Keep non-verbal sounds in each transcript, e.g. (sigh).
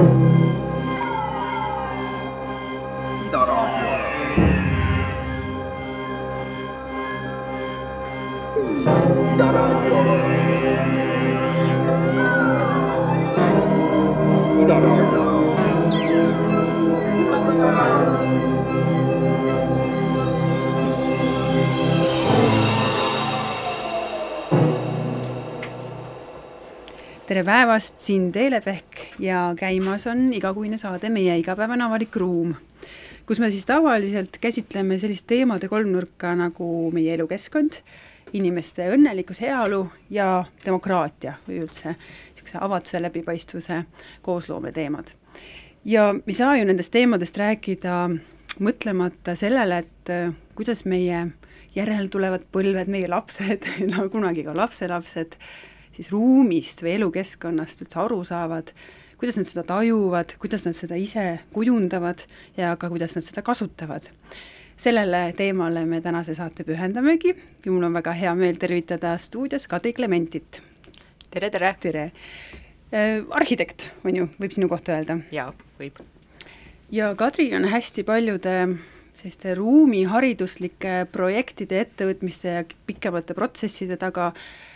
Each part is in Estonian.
Ida Raadio. Ida Raadio. Ida Raadio. tere päevast, siin Teele Pehk ja käimas on igakuine saade Meie igapäevane avalik ruum, kus me siis tavaliselt käsitleme sellist teemade kolmnurka nagu meie elukeskkond, inimeste õnnelikkus, heaolu ja demokraatia või üldse niisuguse avatuse, läbipaistvuse, koosloome teemad. ja me ei saa ju nendest teemadest rääkida mõtlemata sellele, et äh, kuidas meie järeltulevad põlved, meie lapsed, (laughs) no kunagi ka lapselapsed, siis ruumist või elukeskkonnast üldse aru saavad, kuidas nad seda tajuvad, kuidas nad seda ise kujundavad ja ka kuidas nad seda kasutavad. sellele teemale me tänase saate pühendamegi ja mul on väga hea meel tervitada stuudios Kadri Klementit. tere, tere! tere! arhitekt, on ju, võib sinu kohta öelda? jaa, võib. ja Kadri on hästi paljude selliste ruumihariduslike projektide, ettevõtmiste ja pikemate protsesside taga Äh,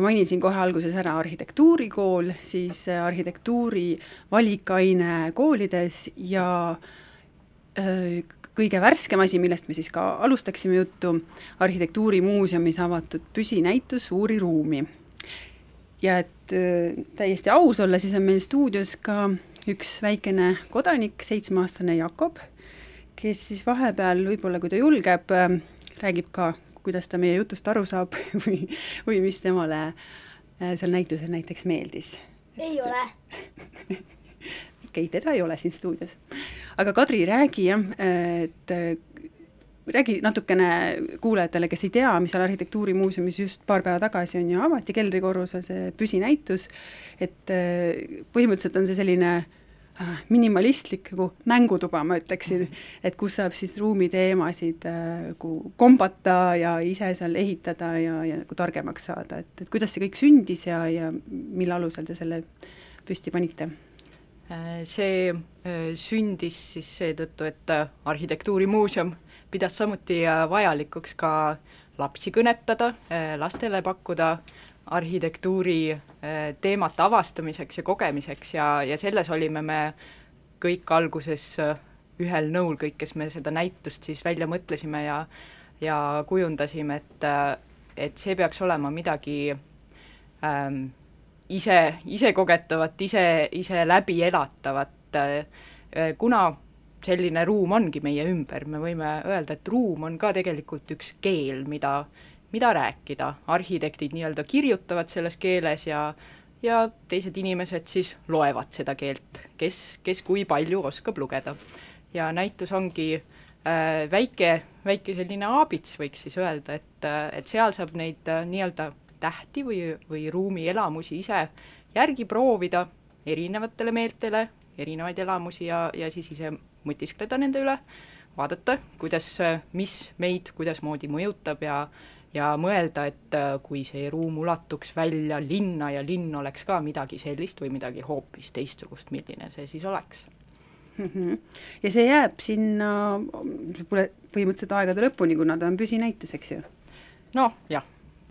mainin siin kohe alguses ära arhitektuurikool, siis äh, arhitektuuri valikaine koolides ja äh, kõige värskem asi, millest me siis ka alustaksime juttu, Arhitektuurimuuseumis avatud püsinäitus Uuri ruumi. ja et täiesti aus olla, siis on meil stuudios ka üks väikene kodanik, seitsmeaastane Jakob, kes siis vahepeal, võib-olla kui ta julgeb, räägib ka kuidas ta meie jutust aru saab (laughs) või, või mis temale äh, seal näitusel näiteks meeldis. ei ole (laughs) okei okay,, teda ei ole siin stuudios. aga Kadri, räägi jah, et äh, räägi natukene kuulajatele, kes ei tea, mis seal Arhitektuurimuuseumis just paar päeva tagasi on ju avati keldrikorrusel see püsinäitus, et äh, põhimõtteliselt on see selline minimalistlik nagu mängutuba, ma ütleksin, et kus saab siis ruumiteemasid nagu kombata ja ise seal ehitada ja, ja nagu targemaks saada, et, et kuidas see kõik sündis ja, ja mille alusel te selle püsti panite? Äh, see sündis siis seetõttu, et Arhitektuurimuuseum pidas samuti vajalikuks ka lapsi kõnetada, lastele pakkuda arhitektuuri äh, teemate avastamiseks ja kogemiseks ja, ja selles olime me kõik alguses äh, ühel nõul, kõik, kes me seda näitust siis välja mõtlesime ja ja kujundasime, et, äh, et see peaks olema midagi ähm, ise, ise kogetavat, ise, ise läbi elatavat äh,, kuna selline ruum ongi meie ümber, me võime öelda, et ruum on ka tegelikult üks keel, mida äh, mida rääkida, arhitektid nii-öelda kirjutavad selles keeles ja ja teised inimesed siis loevad seda keelt, kes, kes kui palju oskab lugeda. ja näitus ongi äh, väike, väike selline aabits, võiks siis öelda, et, äh, et seal saab neid äh, nii-öelda tähti või, või ruumielamusi ise järgi proovida erinevatele meeltele, erinevaid elamusi ja, ja siis ise mõtiskleda nende üle, vaadata, kuidas, äh, mis meid kuidasmoodi mõjutab ja ja mõelda, et äh, kui see ruum ulatuks välja linna ja linn oleks ka midagi sellist või midagi hoopis teistsugust, milline see siis oleks mm. -hmm. ja see jääb sinna põhimõtteliselt aegade lõpuni, kuna ta on püsinäitus, eks ju? noh, jah,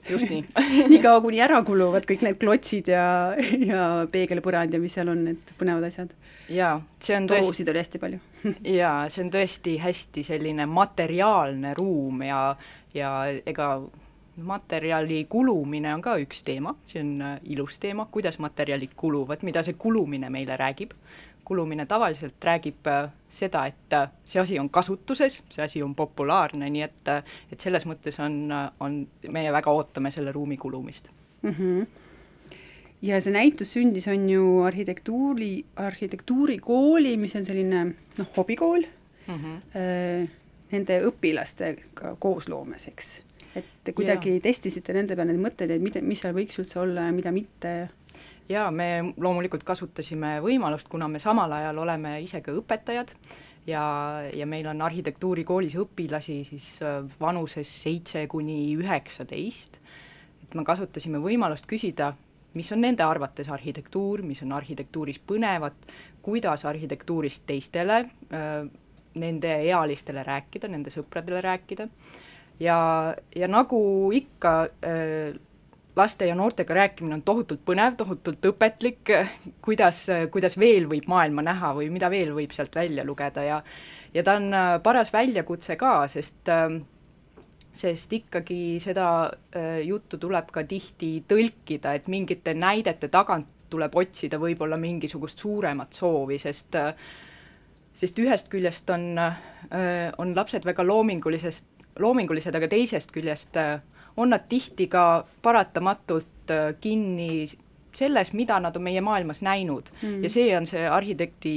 just nii (laughs) niikaua, kuni ära kuluvad kõik need klotsid ja, ja peegelpõrand ja mis seal on, need põnevad asjad. jaa, see on tõesti torusid oli hästi palju (laughs) jaa, see on tõesti hästi selline materiaalne ruum ja ja ega materjali kulumine on ka üks teema, see on äh, ilus teema, kuidas materjalid kuluvad, mida see kulumine meile räägib. Kulumine tavaliselt räägib äh, seda, et äh, see asi on kasutuses, see asi on populaarne, nii et, et selles mõttes on, on, meie väga ootame selle ruumi kulumist mm. -hmm ja see näitus sündis, on ju arhitektuuri, arhitektuurikooli, mis on selline noh, hobikool mm, -hmm nende õpilastega koosloomes, eks. et kuidagi ja. testisite nende peal neid mõtteid, et mida, mis seal võiks üldse olla ja mida mitte? Jaa, me loomulikult kasutasime võimalust, kuna me samal ajal oleme ise ka õpetajad ja, ja meil on arhitektuurikoolis õpilasi siis äh, vanuses seitse kuni üheksateist, et me kasutasime võimalust küsida, mis on nende arvates arhitektuur, mis on arhitektuuris põnevat, kuidas arhitektuurist teistele, nende ealistele rääkida, nende sõpradele rääkida. Ja, ja nagu ikka laste ja noortega rääkimine on tohutult põnev, tohutult õpetlik, kuidas, kuidas veel võib maailma näha või mida veel võib sealt välja lugeda ja ja ta on äh, paras väljakutse ka, sest äh, sest ikkagi seda äh, juttu tuleb ka tihti tõlkida, et mingite näidete tagant tuleb otsida võib-olla mingisugust suuremat soovi, sest sest ühest küljest on, on lapsed väga loomingulisest, loomingulised, aga teisest küljest on nad tihti ka paratamatult äh, kinni selles, mida nad on meie maailmas näinud mm. ja see on see arhitekti,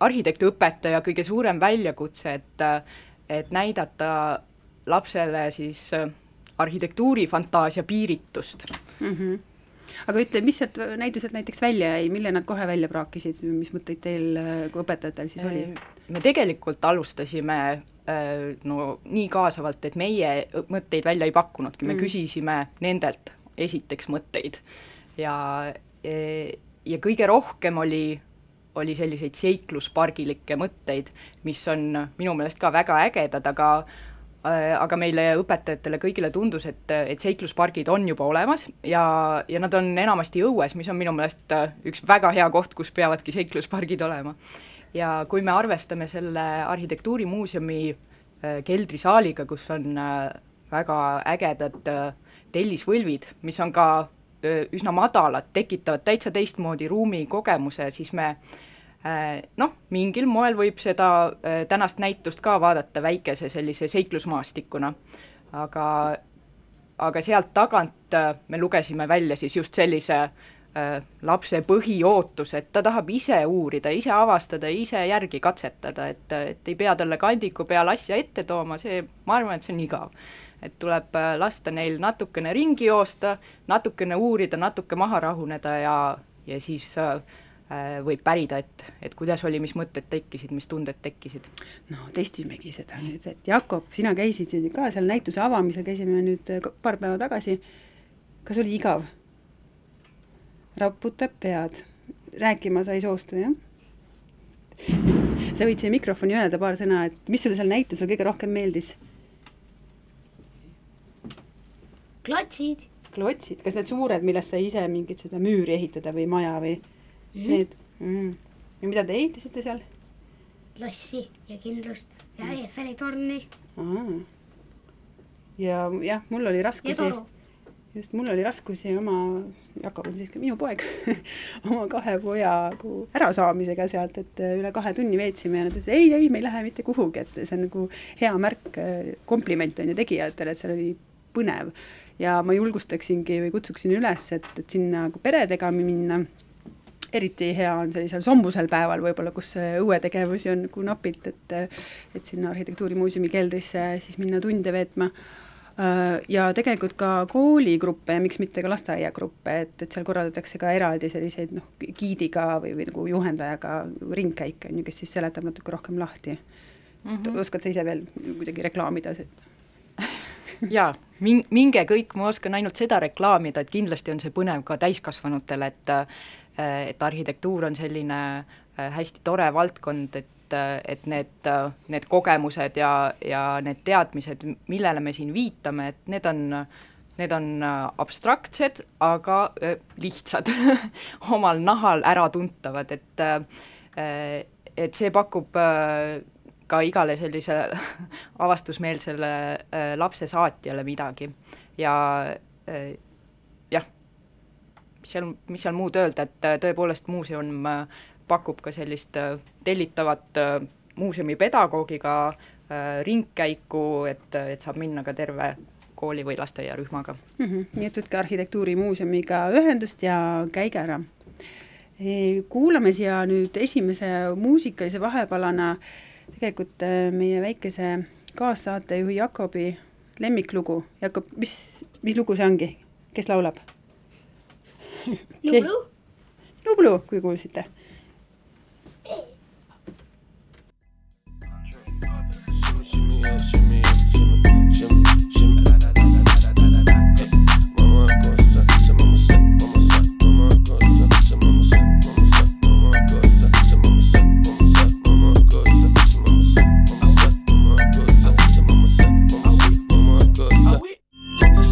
arhitektiõpetaja kõige suurem väljakutse, et äh, et näidata lapsele siis äh, arhitektuurifantaasia piiritust mm. -hmm. aga ütle, mis sealt näituselt näiteks välja jäi, mille nad kohe välja praakisid, mis mõtteid teil kui õpetajatel siis oli? me tegelikult alustasime no nii kaasavalt, et meie mõtteid välja ei pakkunudki, me mm. küsisime nendelt esiteks mõtteid. Ja, e, ja kõige rohkem oli, oli selliseid seikluspargilikke mõtteid, mis on minu meelest ka väga ägedad, aga äh, aga meile õpetajatele kõigile tundus, et, et seikluspargid on juba olemas ja, ja nad on enamasti õues, mis on minu meelest äh, üks väga hea koht, kus peavadki seikluspargid olema ja kui me arvestame selle arhitektuurimuuseumi äh, keldrisaaliga, kus on äh, väga ägedad äh, tellisvõlvid, mis on ka üsna madalad, tekitavad täitsa teistmoodi ruumikogemuse, siis me noh, mingil moel võib seda tänast näitust ka vaadata väikese sellise seiklusmaastikuna, aga aga sealt tagant me lugesime välja siis just sellise äh, lapse põhiootus, et ta tahab ise uurida, ise avastada, ise järgi katsetada, et, et ei pea talle kandiku peal asja ette tooma, see, ma arvan, et see on igav. et tuleb äh, lasta neil natukene ringi joosta, natukene uurida, natuke maha rahuneda ja, ja siis äh, võib pärida, et, et kuidas oli, mis mõtted tekkisid, mis tunded tekkisid. no testimegi seda nüüd, et Jakob, sina käisid ka seal näituse avamisel, käisime nüüd paar päeva tagasi, kas oli igav? Raputab pead. rääkima sa ei soostu, jah? (laughs) sa võid siia mikrofoni öelda paar sõna, et mis sulle seal näitusel kõige rohkem meeldis? klotsid. klotsid, kas need suured, millest sa ise mingit seda müüri ehitada või maja või mm. need mm.? ja mida te ehitasite seal? lossi ja kindlust ja Eiffeli torni. ja jah, mul oli raskusi. ja toru just, mul oli raskusi oma, Jakob on siis ka minu poeg (laughs) oma kahe poja nagu ärasaamisega sealt, et äh, üle kahe tunni veetsime ja nad ütlesid ei, ei, me ei lähe mitte kuhugi, et see on nagu hea märk, äh, kompliment on ju tegijatele, et seal oli põnev. ja ma julgustaksingi või kutsuksin üles, et, et sinna nagu peredega minna eriti hea on sellisel sombusel päeval võib-olla, kus õuetegevusi on nagu napilt, et et sinna Arhitektuurimuuseumi keldrisse siis minna tunde veetma ja tegelikult ka kooligruppe ja miks mitte ka lasteaiagruppe, et, et seal korraldatakse ka eraldi selliseid noh, giidiga või, või nagu juhendajaga ringkäike, on ju, kes siis seletab natuke rohkem lahti mm. -hmm. oskad sa ise veel kuidagi reklaamida? (laughs) jaa, min-, minge kõik, ma oskan ainult seda reklaamida, et kindlasti on see põnev ka täiskasvanutele, et et arhitektuur on selline äh, hästi tore valdkond, et et, et need, need kogemused ja, ja need teadmised, millele me siin viitame, et need on need on abstraktsed, aga äh, lihtsad (laughs) omal nahal äratuntavad, et äh, et see pakub äh, ka igale sellisele (laughs) avastusmeelsele lapse saatjale midagi. Ja jah, mis seal, mis seal muud öelda, et tõepoolest muuseum pakub ka sellist äh, tellitavat äh, muuseumi pedagoogiga äh, ringkäiku, et, et saab minna ka terve kooli või lasteaiarühmaga mm. -hmm. nii et võtke Arhitektuurimuuseumiga ühendust ja käige ära. E, kuulame siia nüüd esimese muusikalise vahepalana tegelikult meie väikese kaassaatejuhi Jakobi lemmiklugu. Jakob, mis, mis lugu see ongi, kes laulab? Nublu. Nublu, kui kuulsite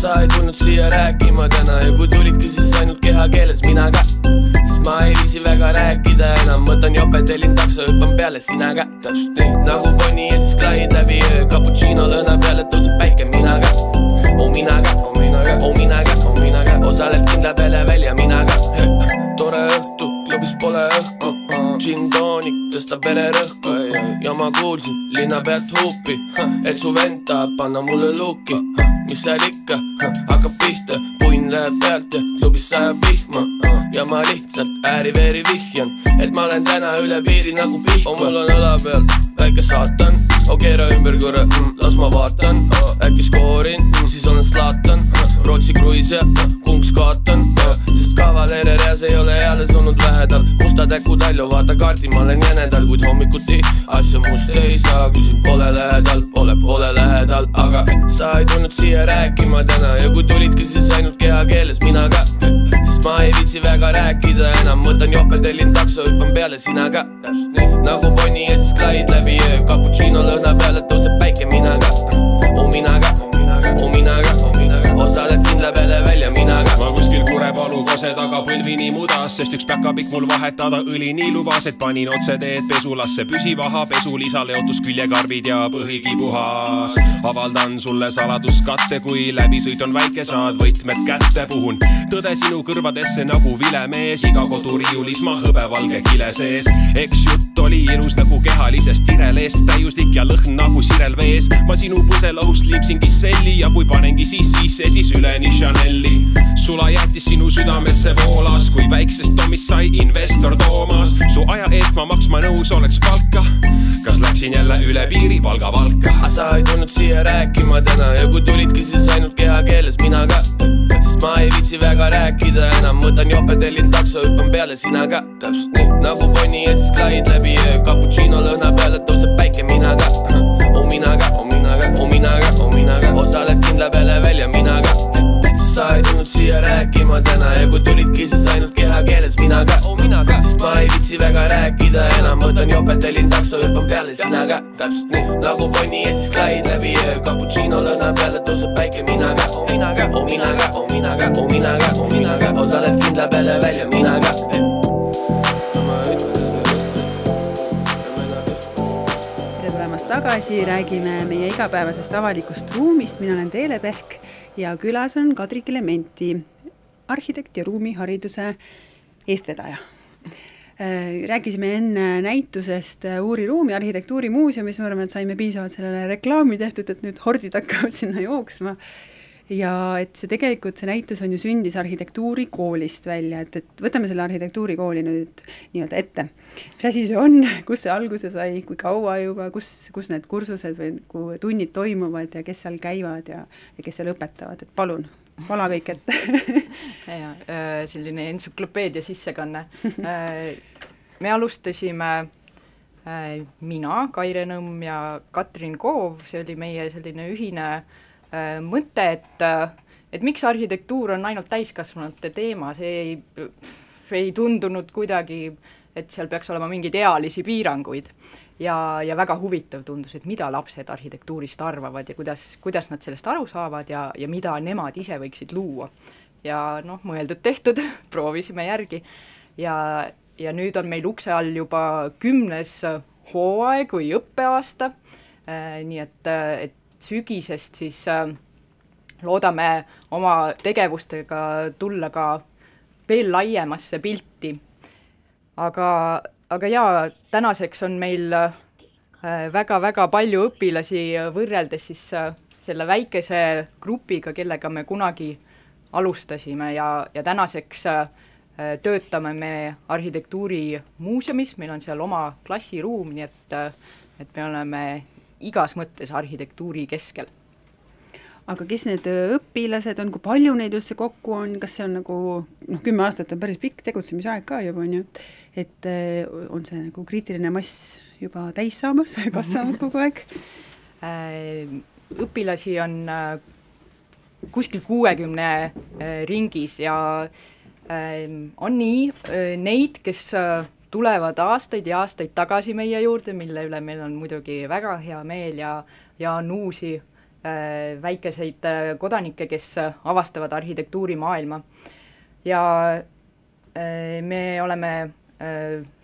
sa ei tulnud siia rääkima täna ja kui tulidki, siis ainult kehakeeles mina ka väga rääkida enam, võtan jope, tellin takso, hüppan peale sina ka täpselt nii nagu Bonnie ja siis Clyde läbi öö, cappuccino lõhna peale tõuseb päike, mina ka oh mina ka, oh mina ka, oh mina ka, oh mina ka, osaled kindla peale välja, mina ka (laughs) tore õhtu, klubis pole õhku. Gin toonik tõstab vererõhku ja ma kuulsin linna pealt huupi, et su vend tahab panna mulle luuki. mis seal ikka, hakkab pihta, punn läheb pealt ja klubis sajab vihma. Ja ma lihtsalt ääri-veeri vihjan, et ma olen täna üle piiri nagu pihkva. mul on õla peal väike saatan, oh keera ümber korra mm,, las ma vaatan, äkki skoorin mm,, siis olen Zlatan, Rootsi kruiis ja kunks kaotan, sest kavaleere reas ei ole eales olnud lähedal, musta täku talju, vaata kaarti, ma olen jänedal, kuid hommikuti asja must ei saa, kui sind pole lähedal, pole, pole lähedal, aga sa ei tulnud siia rääkima täna ja kui tulidki, siis ainult kehakeeles, mina ka, sest ma ei viitsi väga rääkida enam, võtan jope, tellin takso, hüppan peale sina ka, nagu Bonnie ja siis Clyde läbi öö, cappuccino lõhna peale tõuseb Kose taga põlvini mudas, sest üks päkapikk mul vahetada õlini lubas, et panin otseteed pesulasse püsivaha, pesulisale ootus küljekarvid ja põhigi puhas. avaldan sulle saladuskatte, kui läbisõit on väike, saad võtmed kätte, puhun tõde sinu kõrvadesse nagu vilemees, iga koduriiulis ma hõbevalge kile sees. eks jutt oli ilus nagu kehalisest tireleest, täiuslik ja lõhn nagu sirel vees. ma sinu põselõhust liipsin kisselli ja kui panengi sissi, siis üleni Chanel'i. sulajäätis sinu südamesse voolas, kui väiksest Tomist sai investor Toomas. su aja eest ma maksma nõus oleks palka. kas läksin jälle üle piiri Valga Valka? aga sa ei tulnud siia rääkima täna ja kui tulidki, siis ainult kehakeeles, mina ka. sest ma ei viitsi väga rääkida enam, võtan jope, tellin takso, hüppan peale sina ka, täpselt nii nagu Bonnie ja siis Clyde läbi öö, cappuccino lõhna peale tõuseb päike, mina ka. oh mina ka, oh mina ka, oh mina ka, oh mina ka, osaled kindla peale välja, mina ka. sa ei tulnud siia rääkima täna ja kui tulidki, siis ainult kehakeeles, mina ka, oh mina ka, sest ma ei viitsi väga rääkida enam, võtan jope, tellin takso, hüppan peale sina ka, täpselt nii nagu Bonnie ja siis Clyde läbi öö, cappuccino lõhna peale tõuseb päike, mina ka, oh mina ka, oh mina ka, oh mina ka, oh mina ka, oh mina ka, osaled kindla peale välja, mina ka. tagasi, räägime meie igapäevasest avalikust ruumist, mina olen Teele Pehk ja külas on Kadri Klementi, arhitekt ja ruumihariduse eestvedaja. rääkisime enne näitusest Uuri ruumi arhitektuurimuuseumis, ma arvan, et saime piisavalt sellele reklaami tehtud, et nüüd hordid hakkavad sinna jooksma ja et see tegelikult, see näitus on ju sündis arhitektuurikoolist välja, et, et võtame selle arhitektuurikooli nüüd nii-öelda ette. mis asi see on, (laughs) kus see alguse sai, kui kaua juba, kus, kus need kursused või nagu tunnid toimuvad ja kes seal käivad ja, ja kes seal õpetavad, et palun, vala kõik ette. (laughs) ja äh, selline entsüklopeedia sissekanne. me alustasime äh, mina, Kaire Nõmm ja Katrin Koov, see oli meie selline ühine äh, mõte, et et miks arhitektuur on ainult täiskasvanute teema, see ei, ei tundunud kuidagi, et seal peaks olema mingeid ealisi piiranguid. Ja, ja väga huvitav tundus, et mida lapsed arhitektuurist arvavad ja kuidas, kuidas nad sellest aru saavad ja, ja mida nemad ise võiksid luua. ja noh, mõeldud-tehtud, (laughs) proovisime järgi. Ja, ja nüüd on meil ukse all juba kümnes hooaeg või õppeaasta. Äh,, nii et, et sügisest siis äh, loodame oma tegevustega tulla ka veel laiemasse pilti. Aga, aga jaa, tänaseks on meil väga-väga palju õpilasi võrreldes siis äh, selle väikese grupiga, kellega me kunagi alustasime ja, ja tänaseks äh, töötame me Arhitektuurimuuseumis, meil on seal oma klassiruum, nii et, et me oleme igas mõttes arhitektuuri keskel. Aga kes need õpilased on, kui palju neid üldse kokku on, kas see on nagu noh, kümme aastat on päris pikk tegutsemisaeg ka juba on ju, et et eh, on see nagu kriitiline mass juba täis saamas, (laughs) kasvamas kogu aeg? Äh, õpilasi on äh, kuskil kuuekümne äh, ringis ja on nii neid, kes tulevad aastaid ja aastaid tagasi meie juurde, mille üle meil on muidugi väga hea meel ja, ja on uusi väikeseid kodanikke, kes avastavad arhitektuurimaailma. ja me oleme äh,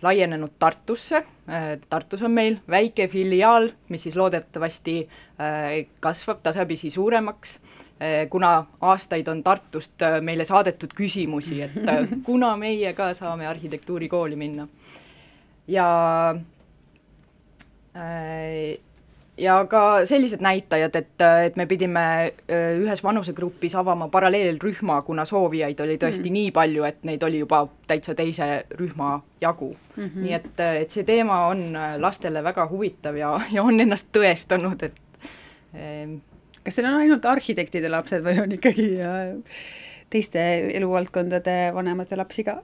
laienenud Tartusse äh,, Tartus on meil väike filiaal, mis siis loodetavasti äh, kasvab tasapisi suuremaks äh,, kuna aastaid on Tartust äh, meile saadetud küsimusi, et äh, (laughs) kuna meie ka saame arhitektuurikooli minna. ja äh, ja ka sellised näitajad, et, et me pidime äh, ühes vanusegrupis avama paralleelrühma, kuna soovijaid oli tõesti mm. nii palju, et neid oli juba täitsa teise rühma jagu mm. -hmm. nii et, et see teema on lastele väga huvitav ja, ja on ennast tõestanud, et ähm, kas seal on ainult arhitektide lapsed või on ikkagi äh, teiste eluvaldkondade vanemate lapsi ka?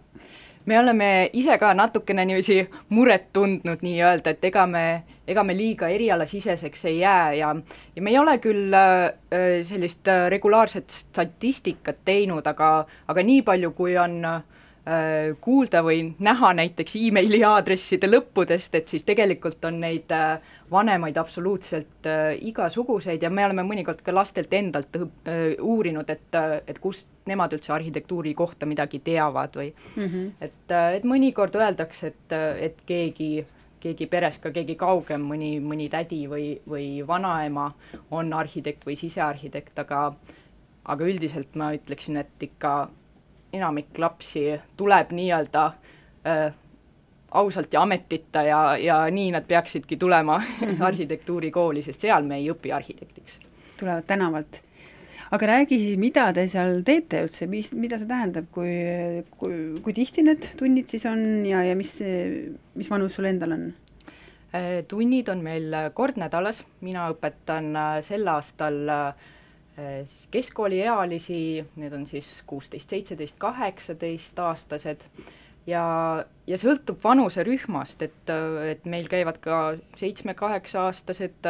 Me oleme ise ka natukene niiviisi muret tundnud nii-öelda, et ega me, ega me liiga erialasiseseks ei jää ja ja me ei ole küll äh, sellist äh, regulaarset statistikat teinud, aga, aga nii palju, kui on äh, kuulda või näha näiteks emaili aadresside lõppudest, et siis tegelikult on neid vanemaid absoluutselt igasuguseid ja me oleme mõnikord ka lastelt endalt uurinud, et, et kust nemad üldse arhitektuuri kohta midagi teavad või mm -hmm. et, et mõnikord öeldakse, et, et keegi keegi peres ka keegi kaugem, mõni, mõni tädi või, või vanaema on arhitekt või sisearhitekt, aga aga üldiselt ma ütleksin, et ikka enamik lapsi tuleb nii-öelda äh, ausalt ja ametita ja, ja nii nad peaksidki tulema mhm. (laughs) arhitektuurikooli, sest seal me ei õpi arhitektiks. tulevad tänavalt. Aga räägi siis, mida te seal teete üldse, mis, mida see tähendab, kui, kui, kui tihti need tunnid siis on ja, ja mis, mis vanus sul endal on? Äh, tunnid on meil kord nädalas, mina õpetan äh, sel aastal äh, siis keskkooliealisi, need on siis kuusteist, seitseteist, kaheksateist aastased. Ja, ja sõltub vanuserühmast, et, et meil käivad ka seitsme-kaheksa-aastased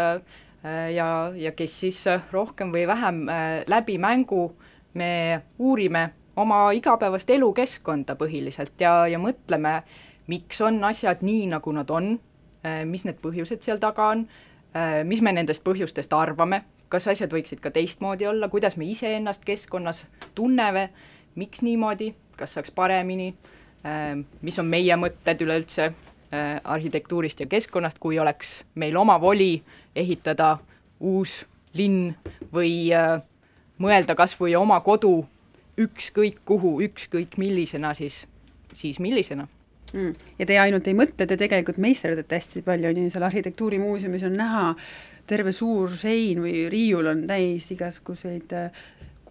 ja, ja kes siis rohkem või vähem äh, läbi mängu me uurime oma igapäevast elukeskkonda põhiliselt ja, ja mõtleme, miks on asjad nii, nagu nad on, äh, mis need põhjused seal taga on, mis me nendest põhjustest arvame, kas asjad võiksid ka teistmoodi olla, kuidas me iseennast keskkonnas tunneme, miks niimoodi, kas saaks paremini Äh, mis on meie mõtted üleüldse äh, arhitektuurist ja keskkonnast, kui oleks meil oma voli ehitada uus linn või äh, mõelda kas või oma kodu ükskõik kuhu, ükskõik millisena, siis, siis millisena. Mm.. ja te ainult ei mõtle, te tegelikult meisterdate hästi palju, nii seal arhitektuurimuuseumis on näha terve suur sein või riiul on täis igasuguseid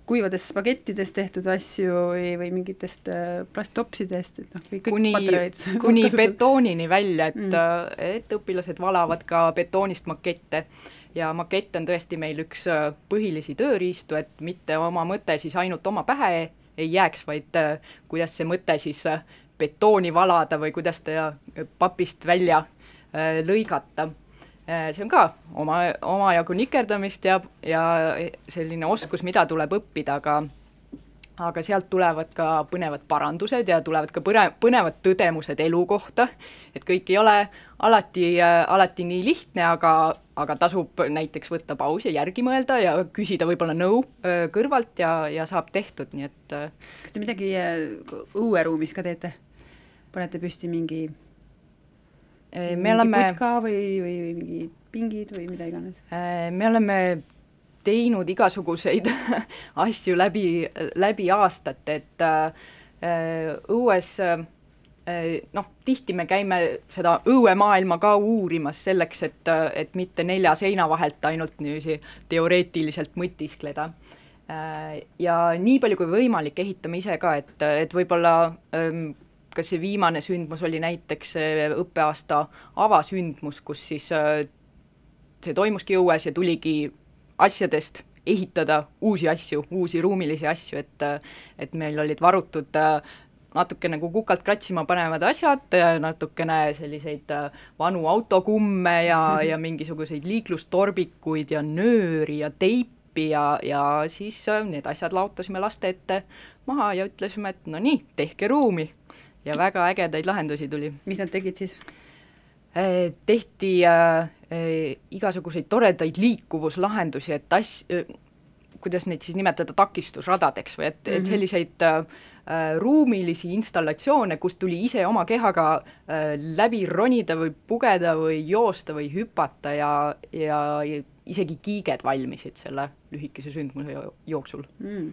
kuivadest spagettidest tehtud asju või, või mingitest äh, plasttopsidest, et noh, kõik, kõik kuni, (laughs) kuni betoonini välja, et mm., äh, et õpilased valavad ka betoonist makette. Ja makett on tõesti meil üks äh, põhilisi tööriistu, et mitte oma mõte siis ainult oma pähe ei jääks, vaid kuidas see mõte siis betooni valada või kuidas ta papist välja lõigata see on ka oma, omajagu nikerdamist ja, ja selline oskus, mida tuleb õppida, aga aga sealt tulevad ka põnevad parandused ja tulevad ka põne-, põnevad tõdemused elu kohta, et kõik ei ole alati äh,, alati nii lihtne, aga, aga tasub näiteks võtta paus ja järgi mõelda ja küsida võib-olla nõu äh, kõrvalt ja, ja saab tehtud, nii et äh, kas te midagi äh, õueruumis ka teete? panete püsti mingi me oleme putka või, või mingid pingid või mida iganes? Äh, me oleme teinud igasuguseid (laughs) asju läbi, läbi aastate, et äh, õues äh, noh, tihti me käime seda õuemaailma ka uurimas selleks, et, et mitte nelja seina vahelt ainult niiviisi teoreetiliselt mõtiskleda. Ja nii palju kui võimalik, ehitame ise ka, et, et võib-olla ähm, kas see viimane sündmus oli näiteks õppeaasta avasündmus, kus siis äh, see toimuski õues ja tuligi asjadest ehitada uusi asju, uusi ruumilisi asju, et et meil olid varutud äh, natuke nagu kukalt kratsima panevad asjad, natukene selliseid äh, vanu autokumme ja, (laughs) ja mingisuguseid liiklustorbikuid ja nööri ja teipi ja, ja siis need asjad laotasime laste ette maha ja ütlesime, et no nii, tehke ruumi ja väga ägedaid lahendusi tuli. mis nad tegid siis? Äh, tehti äh, äh, igasuguseid toredaid liikuvuslahendusi, et as-, kuidas neid siis nimetada, takistusradadeks või et mm, -hmm. et selliseid äh, äh, ruumilisi installatsioone, kus tuli ise oma kehaga äh, läbi ronida või pugeda või joosta või hüpata ja, ja, isegi kiiged valmisid selle lühikese sündmuse jo jooksul mm..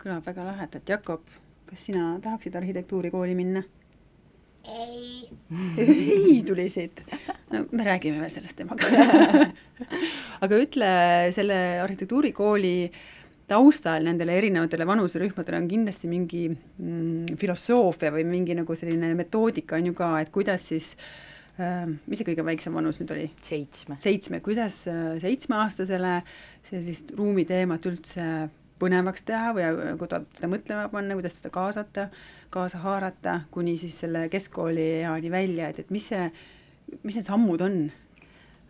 kõlab väga lahedalt, Jakob, kas sina tahaksid arhitektuurikooli minna? ei. (laughs) ei tuli siit. no me räägime veel sellest temaga (laughs) aga ütle, selle arhitektuurikooli taustal nendele erinevatele vanuserühmadele on kindlasti mingi mm, filosoofia või mingi nagu selline metoodika on ju ka, et kuidas siis äh, mis see kõige väiksem vanus nüüd oli? seitsme. seitsme, kuidas äh, seitsmeaastasele sellist ruumiteemat üldse põnevaks teha või teda mõtlema panna, kuidas teda kaasata, kaasa haarata, kuni siis selle keskkoolieani välja, et, et mis see, mis need sammud on?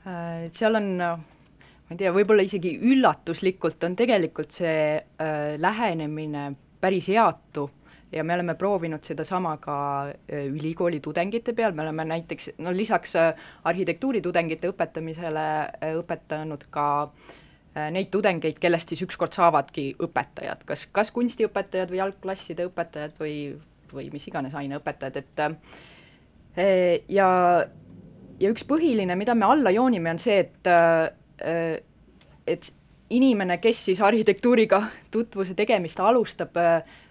Äh, seal on ma ei tea, võib-olla isegi üllatuslikult on tegelikult see äh, lähenemine päris heatu ja me oleme proovinud sedasama ka äh, ülikooli tudengite peal, me oleme näiteks no lisaks äh, arhitektuuritudengite õpetamisele õpetanud ka äh, neid tudengeid, kellest siis ükskord saavadki õpetajad, kas, kas kunstiõpetajad või algklasside õpetajad või, või mis iganes aineõpetajad, et äh, ja, ja üks põhiline, mida me alla joonime, on see, et äh, et inimene, kes siis arhitektuuriga (laughs) tutvuse tegemist alustab, äh,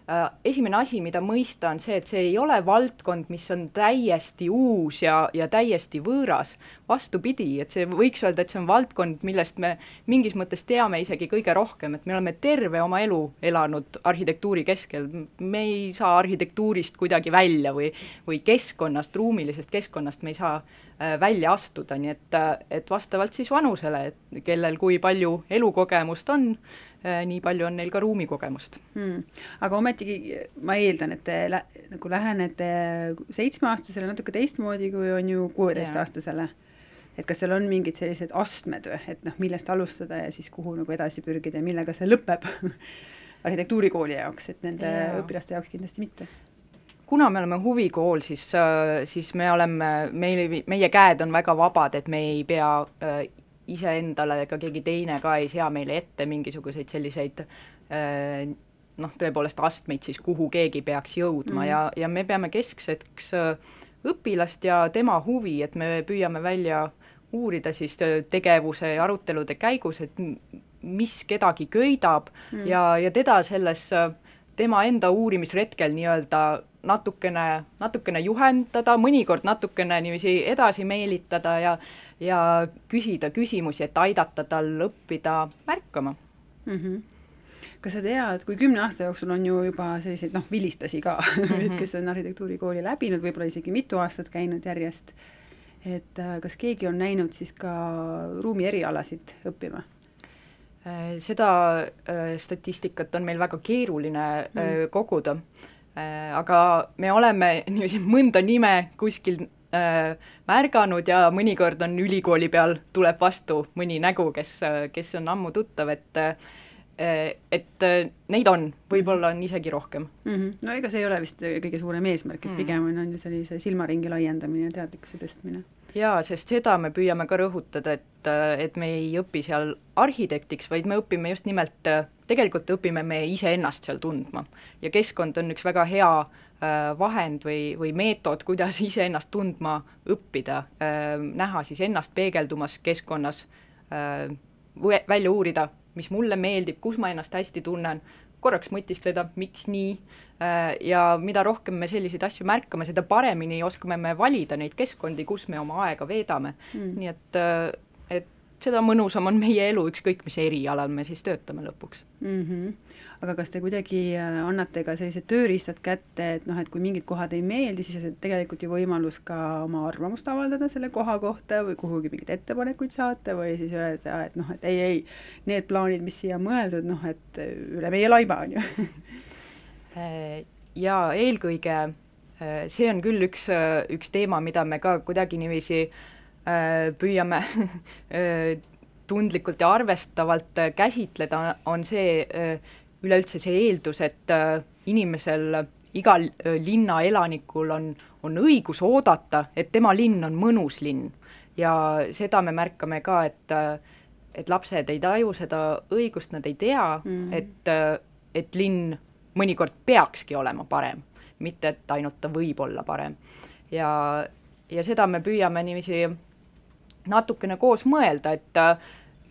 esimene asi, mida mõista, on see, et see ei ole valdkond, mis on täiesti uus ja, ja täiesti võõras. vastupidi, et see võiks öelda, et see on valdkond, millest me mingis mõttes teame isegi kõige rohkem, et me oleme terve oma elu elanud arhitektuuri keskel, me ei saa arhitektuurist kuidagi välja või, või keskkonnast, ruumilisest keskkonnast me ei saa äh, välja astuda, nii et, äh, et vastavalt siis vanusele, et kellel kui palju elukogemust on, Äh, nii palju on neil ka ruumikogemust. Hmm.. aga ometigi ma eeldan, et te lä nagu lähenete seitsmeaastasele natuke teistmoodi, kui on ju kuueteistaastasele. et kas seal on mingid sellised astmed või, et noh, millest alustada ja siis kuhu nagu edasi pürgida ja millega see lõpeb (laughs) arhitektuurikooli jaoks, et nende ja. õpilaste jaoks kindlasti mitte. Kuna me oleme huvikool, siis, äh, siis me oleme, meil, meie käed on väga vabad, et me ei pea äh, iseendale ega keegi teine ka ei sea meile ette mingisuguseid selliseid äh, noh, tõepoolest astmeid siis, kuhu keegi peaks jõudma mm. ja, ja me peame keskseks äh, õpilast ja tema huvi, et me püüame välja uurida siis äh, tegevuse ja arutelude käigus, et mis kedagi köidab mm. ja, ja teda selles tema enda uurimisretkel nii-öelda natukene, natukene juhendada, mõnikord natukene niiviisi edasi meelitada ja ja küsida küsimusi, et aidata tal õppida märkama mm. -hmm kas sa tead, kui kümne aasta jooksul on ju juba selliseid noh, vilistlasi ka (laughs) mm, -hmm. kes on arhitektuurikooli läbinud, võib-olla isegi mitu aastat käinud järjest, et äh, kas keegi on näinud siis ka ruumi erialasid õppima? Äh, seda äh, statistikat on meil väga keeruline mm. koguda, aga me oleme (laughs) niiviisi mõnda nime kuskil äh, märganud ja mõnikord on ülikooli peal, tuleb vastu mõni nägu, kes, kes on ammu tuttav, et et neid on, võib-olla on isegi rohkem mm. -hmm. no ega see ei ole vist kõige suurem eesmärk, et mm. pigem on, on ju sellise silmaringi laiendamine ja teadlikkuse tõstmine. Jaa, sest seda me püüame ka rõhutada, et, et me ei õpi seal arhitektiks, vaid me õpime just nimelt, tegelikult õpime me iseennast seal tundma. ja keskkond on üks väga hea äh, vahend või, või meetod, kuidas iseennast tundma õppida, äh, näha siis ennast peegeldumas keskkonnas, äh, välja uurida, mis mulle meeldib, kus ma ennast hästi tunnen, korraks mõtiskleda, miks nii, ja mida rohkem me selliseid asju märkame, seda paremini oskame me valida neid keskkondi, kus me oma aega veedame. Mm.. nii et, et seda mõnusam on meie elu, ükskõik mis erialal me siis töötame lõpuks mm. -hmm. aga kas te kuidagi äh, annate ka sellised tööriistad kätte, et noh, et kui mingid kohad ei meeldi, siis on tegelikult ju võimalus ka oma arvamust avaldada selle koha kohta või kuhugi mingeid ettepanekuid saata või siis öelda, et noh, et ei, ei, need plaanid, mis siia mõeldud, noh, et üle meie laiba, on ju (laughs) äh, jaa, eelkõige äh, see on küll üks, üks teema, mida me ka kuidagi niiviisi äh, Äh, püüame äh, tundlikult ja arvestavalt äh, käsitleda, on see üleüldse see eeldus, et inimesel, igal linna elanikul on, on õigus oodata, et tema linn on mõnus linn. ja seda me märkame ka, et et lapsed ei taju seda õigust, nad ei tea mm., et, et linn mõnikord peakski olema parem, mitte et ainult ta võib olla parem. ja, ja seda me püüame niiviisi natukene koos mõelda, et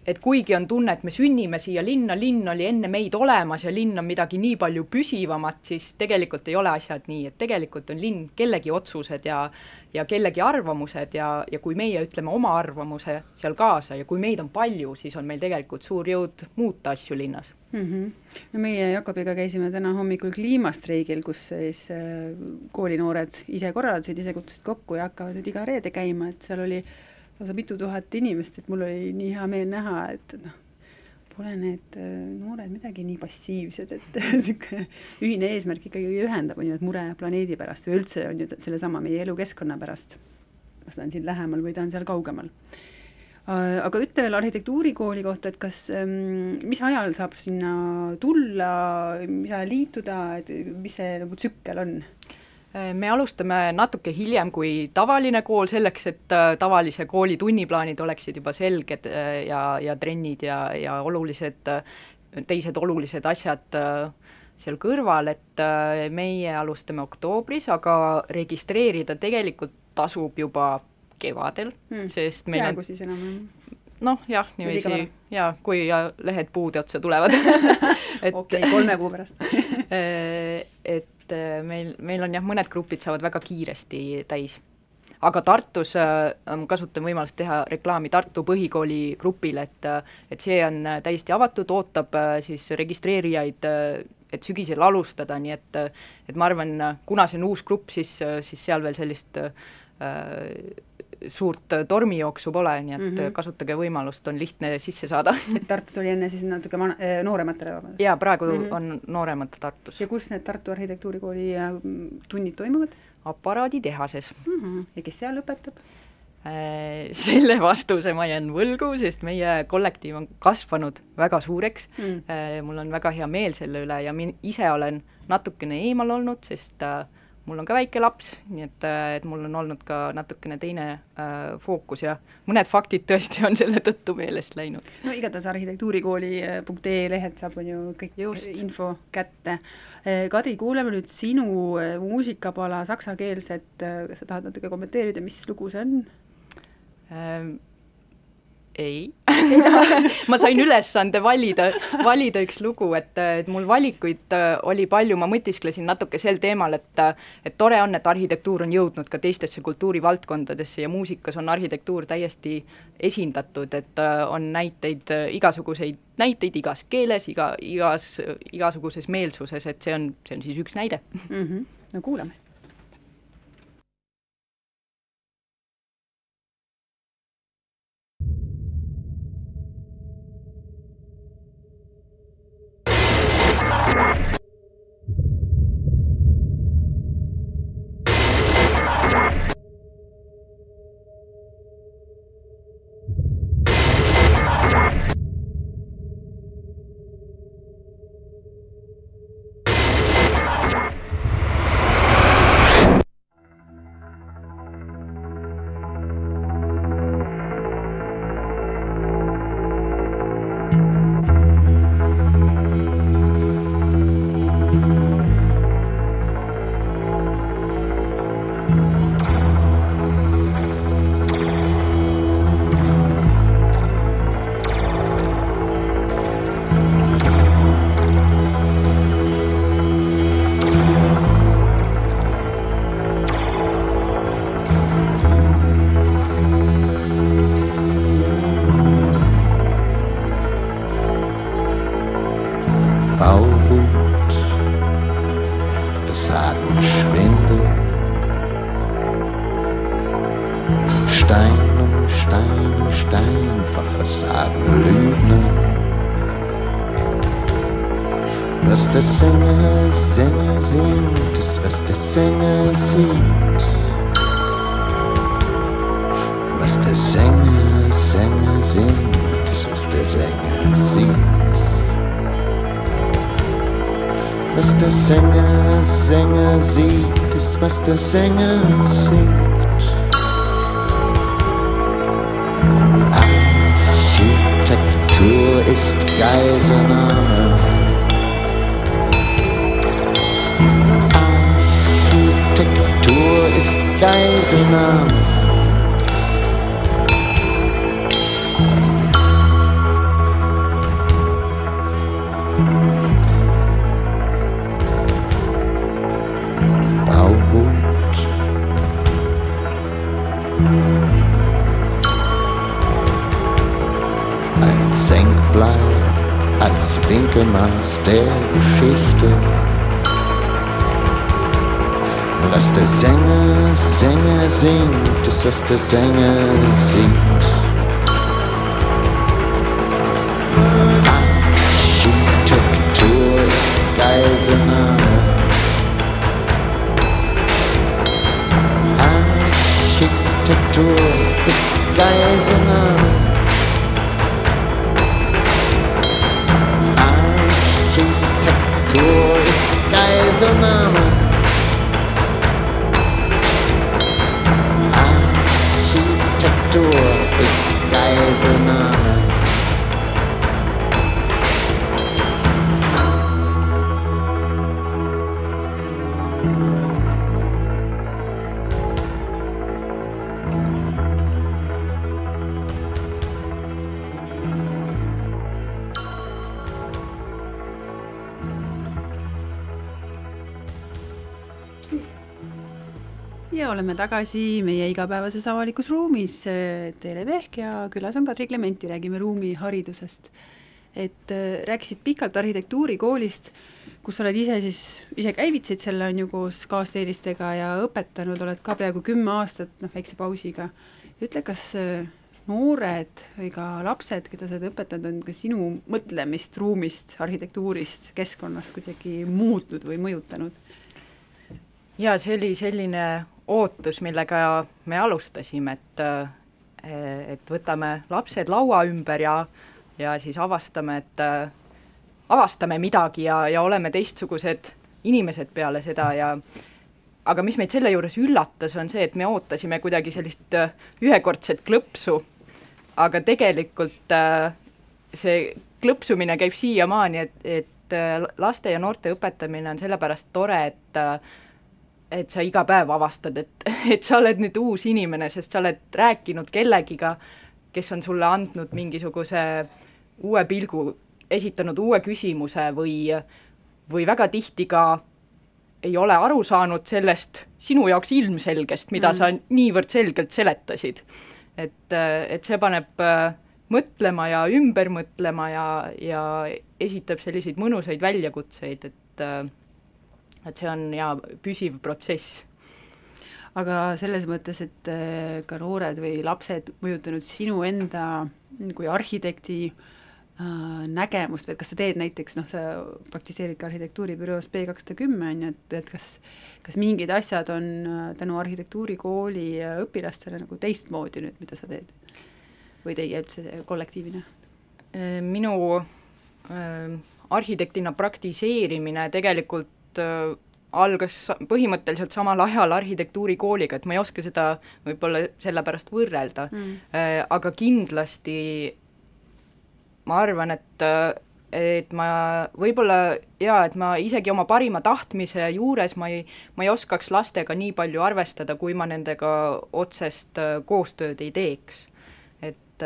et kuigi on tunne, et me sünnime siia linna, linn oli enne meid olemas ja linn on midagi nii palju püsivamat, siis tegelikult ei ole asjad nii, et tegelikult on linn kellegi otsused ja ja kellegi arvamused ja, ja kui meie ütleme oma arvamuse seal kaasa ja kui meid on palju, siis on meil tegelikult suur jõud muuta asju linnas mm. -hmm. no meie Jakobiga käisime täna hommikul kliimastreigil, kus siis äh, koolinoored ise korraldasid, ise kutsusid kokku ja hakkavad nüüd iga reede käima, et seal oli lausa mitu tuhat inimest, et mul oli nii hea meel näha, et noh, pole need äh, noored midagi nii passiivsed, et (laughs) niisugune ühine eesmärk ikkagi ühendab, on ju, et mure planeedi pärast või üldse on ju sellesama meie elukeskkonna pärast. kas ta on siin lähemal või ta on seal kaugemal. Äh, aga ütle veel arhitektuurikooli kohta, et kas, ähm, mis ajal saab sinna tulla, mis ajal liituda, et mis see nagu tsükkel on? Me alustame natuke hiljem kui tavaline kool, selleks et äh, tavalise kooli tunniplaanid oleksid juba selged äh, ja, ja trennid ja, ja olulised, äh, teised olulised asjad seal kõrval, et meie alustame oktoobris, aga registreerida tegelikult tasub juba kevadel hmm., sest meil peaaegu on siis enam-vähem noh, jah, niiviisi, jaa, kui lehed puude otsa tulevad. (laughs) (laughs) Et okei okay,, kolme kuu pärast. (laughs) Et et äh, meil, meil on jah, mõned grupid saavad väga kiiresti täis. aga Tartus äh, kasutan võimalust teha reklaami Tartu Põhikooli grupile, et et see on äh, täiesti avatud, ootab äh, siis registreerijaid äh, et sügisel alustada, nii et et ma arvan, kuna see on uus grupp, siis, siis seal veel sellist äh, suurt tormijooksu pole, nii et mm -hmm. kasutage võimalust, on lihtne sisse saada (laughs) et Tartus oli enne siis natuke vana, noorematele vabandust? jaa, praegu mm -hmm. on nooremad Tartus. ja kus need Tartu Arhitektuurikooli äh, tunnid toimuvad? aparaaditehases mm. -hmm. ja kes seal õpetab? Äh, selle vastuse ma jään võlgu, sest meie kollektiiv on kasvanud väga suureks mm., mul on väga hea meel selle üle ja min-, ise olen natukene eemal olnud, sest äh, mul on ka väike laps, nii et, äh, et mul on olnud ka natukene teine äh, fookus ja mõned faktid tõesti on selle tõttu meelest läinud. no igatahes arhitektuurikooli.ee lehelt saab, on ju, kõik Just. info kätte. Äh, Kadri, kuuleme nüüd sinu äh, muusikapala saksakeelset, kas sa tahad natuke kommenteerida, mis lugu see on ähm,? Ei (laughs) ma sain ülesande valida, valida üks lugu, et, et mul valikuid äh, oli palju, ma mõtisklesin natuke sel teemal, et et tore on, et arhitektuur on jõudnud ka teistesse kultuurivaldkondadesse ja muusikas on arhitektuur täiesti esindatud, et äh, on näiteid, äh, igasuguseid näiteid igas keeles, iga, igas, igasuguses meelsuses, et see on, see on siis üks näide mm. -hmm. no kuulame sieht, ist, was der Sänger singt. Architektur ist Geiselnahme. Architektur ist Geiselnahme. Winkelmaß der Geschichte. Was der Sänger, Sänger singt, ist was der Sänger singt. Architektur ist Geiselnahme. Architektur ist Geiselnahme. Oleme tagasi meie igapäevases avalikus ruumis, Teele Pehk ja külas on Kadri Klementi, räägime ruumiharidusest. et äh, rääkisid pikalt arhitektuurikoolist, kus sa oled ise siis, ise käivitasid selle, on ju, koos kaasteelistega ja õpetanud oled ka peaaegu kümme aastat, noh, väikse pausiga. ütle, kas äh, noored või ka lapsed, keda sa oled õpetanud, on ka sinu mõtlemist ruumist, arhitektuurist, keskkonnast kuidagi muutnud või mõjutanud? ja see oli selline ootus, millega me alustasime, et et võtame lapsed laua ümber ja, ja siis avastame, et avastame midagi ja, ja oleme teistsugused inimesed peale seda ja aga mis meid selle juures üllatas, on see, et me ootasime kuidagi sellist ühekordset klõpsu, aga tegelikult see klõpsumine käib siiamaani, et, et laste ja noorte õpetamine on sellepärast tore, et et sa iga päev avastad, et, (laughs) et sa oled nüüd uus inimene, sest sa oled rääkinud kellegiga, kes on sulle andnud mingisuguse uue pilgu, esitanud uue küsimuse või, või väga tihti ka ei ole aru saanud sellest sinu jaoks ilmselgest, mida mm. sa niivõrd selgelt seletasid. et, et see paneb mõtlema ja ümber mõtlema ja, ja esitab selliseid mõnusaid väljakutseid, et et see on jaa, püsiv protsess. aga selles mõttes, et äh, ka noored või lapsed mõjutanud sinu enda kui arhitekti äh, nägemust või et kas sa teed näiteks, noh, sa praktiseerid ka arhitektuuribüroos B kakssada kümme, on ju, et, et kas kas mingid asjad on äh, tänu arhitektuurikooli äh, õpilastele nagu teistmoodi nüüd, mida sa teed? või teie üldse kollektiivina? minu äh, arhitektina praktiseerimine tegelikult äh, algas põhimõtteliselt samal ajal arhitektuurikooliga, et ma ei oska seda võib-olla sellepärast võrrelda mm., äh, aga kindlasti ma arvan, et et ma võib-olla jaa, et ma isegi oma parima tahtmise juures ma ei, ma ei oskaks lastega nii palju arvestada, kui ma nendega otsest koostööd ei teeks. et,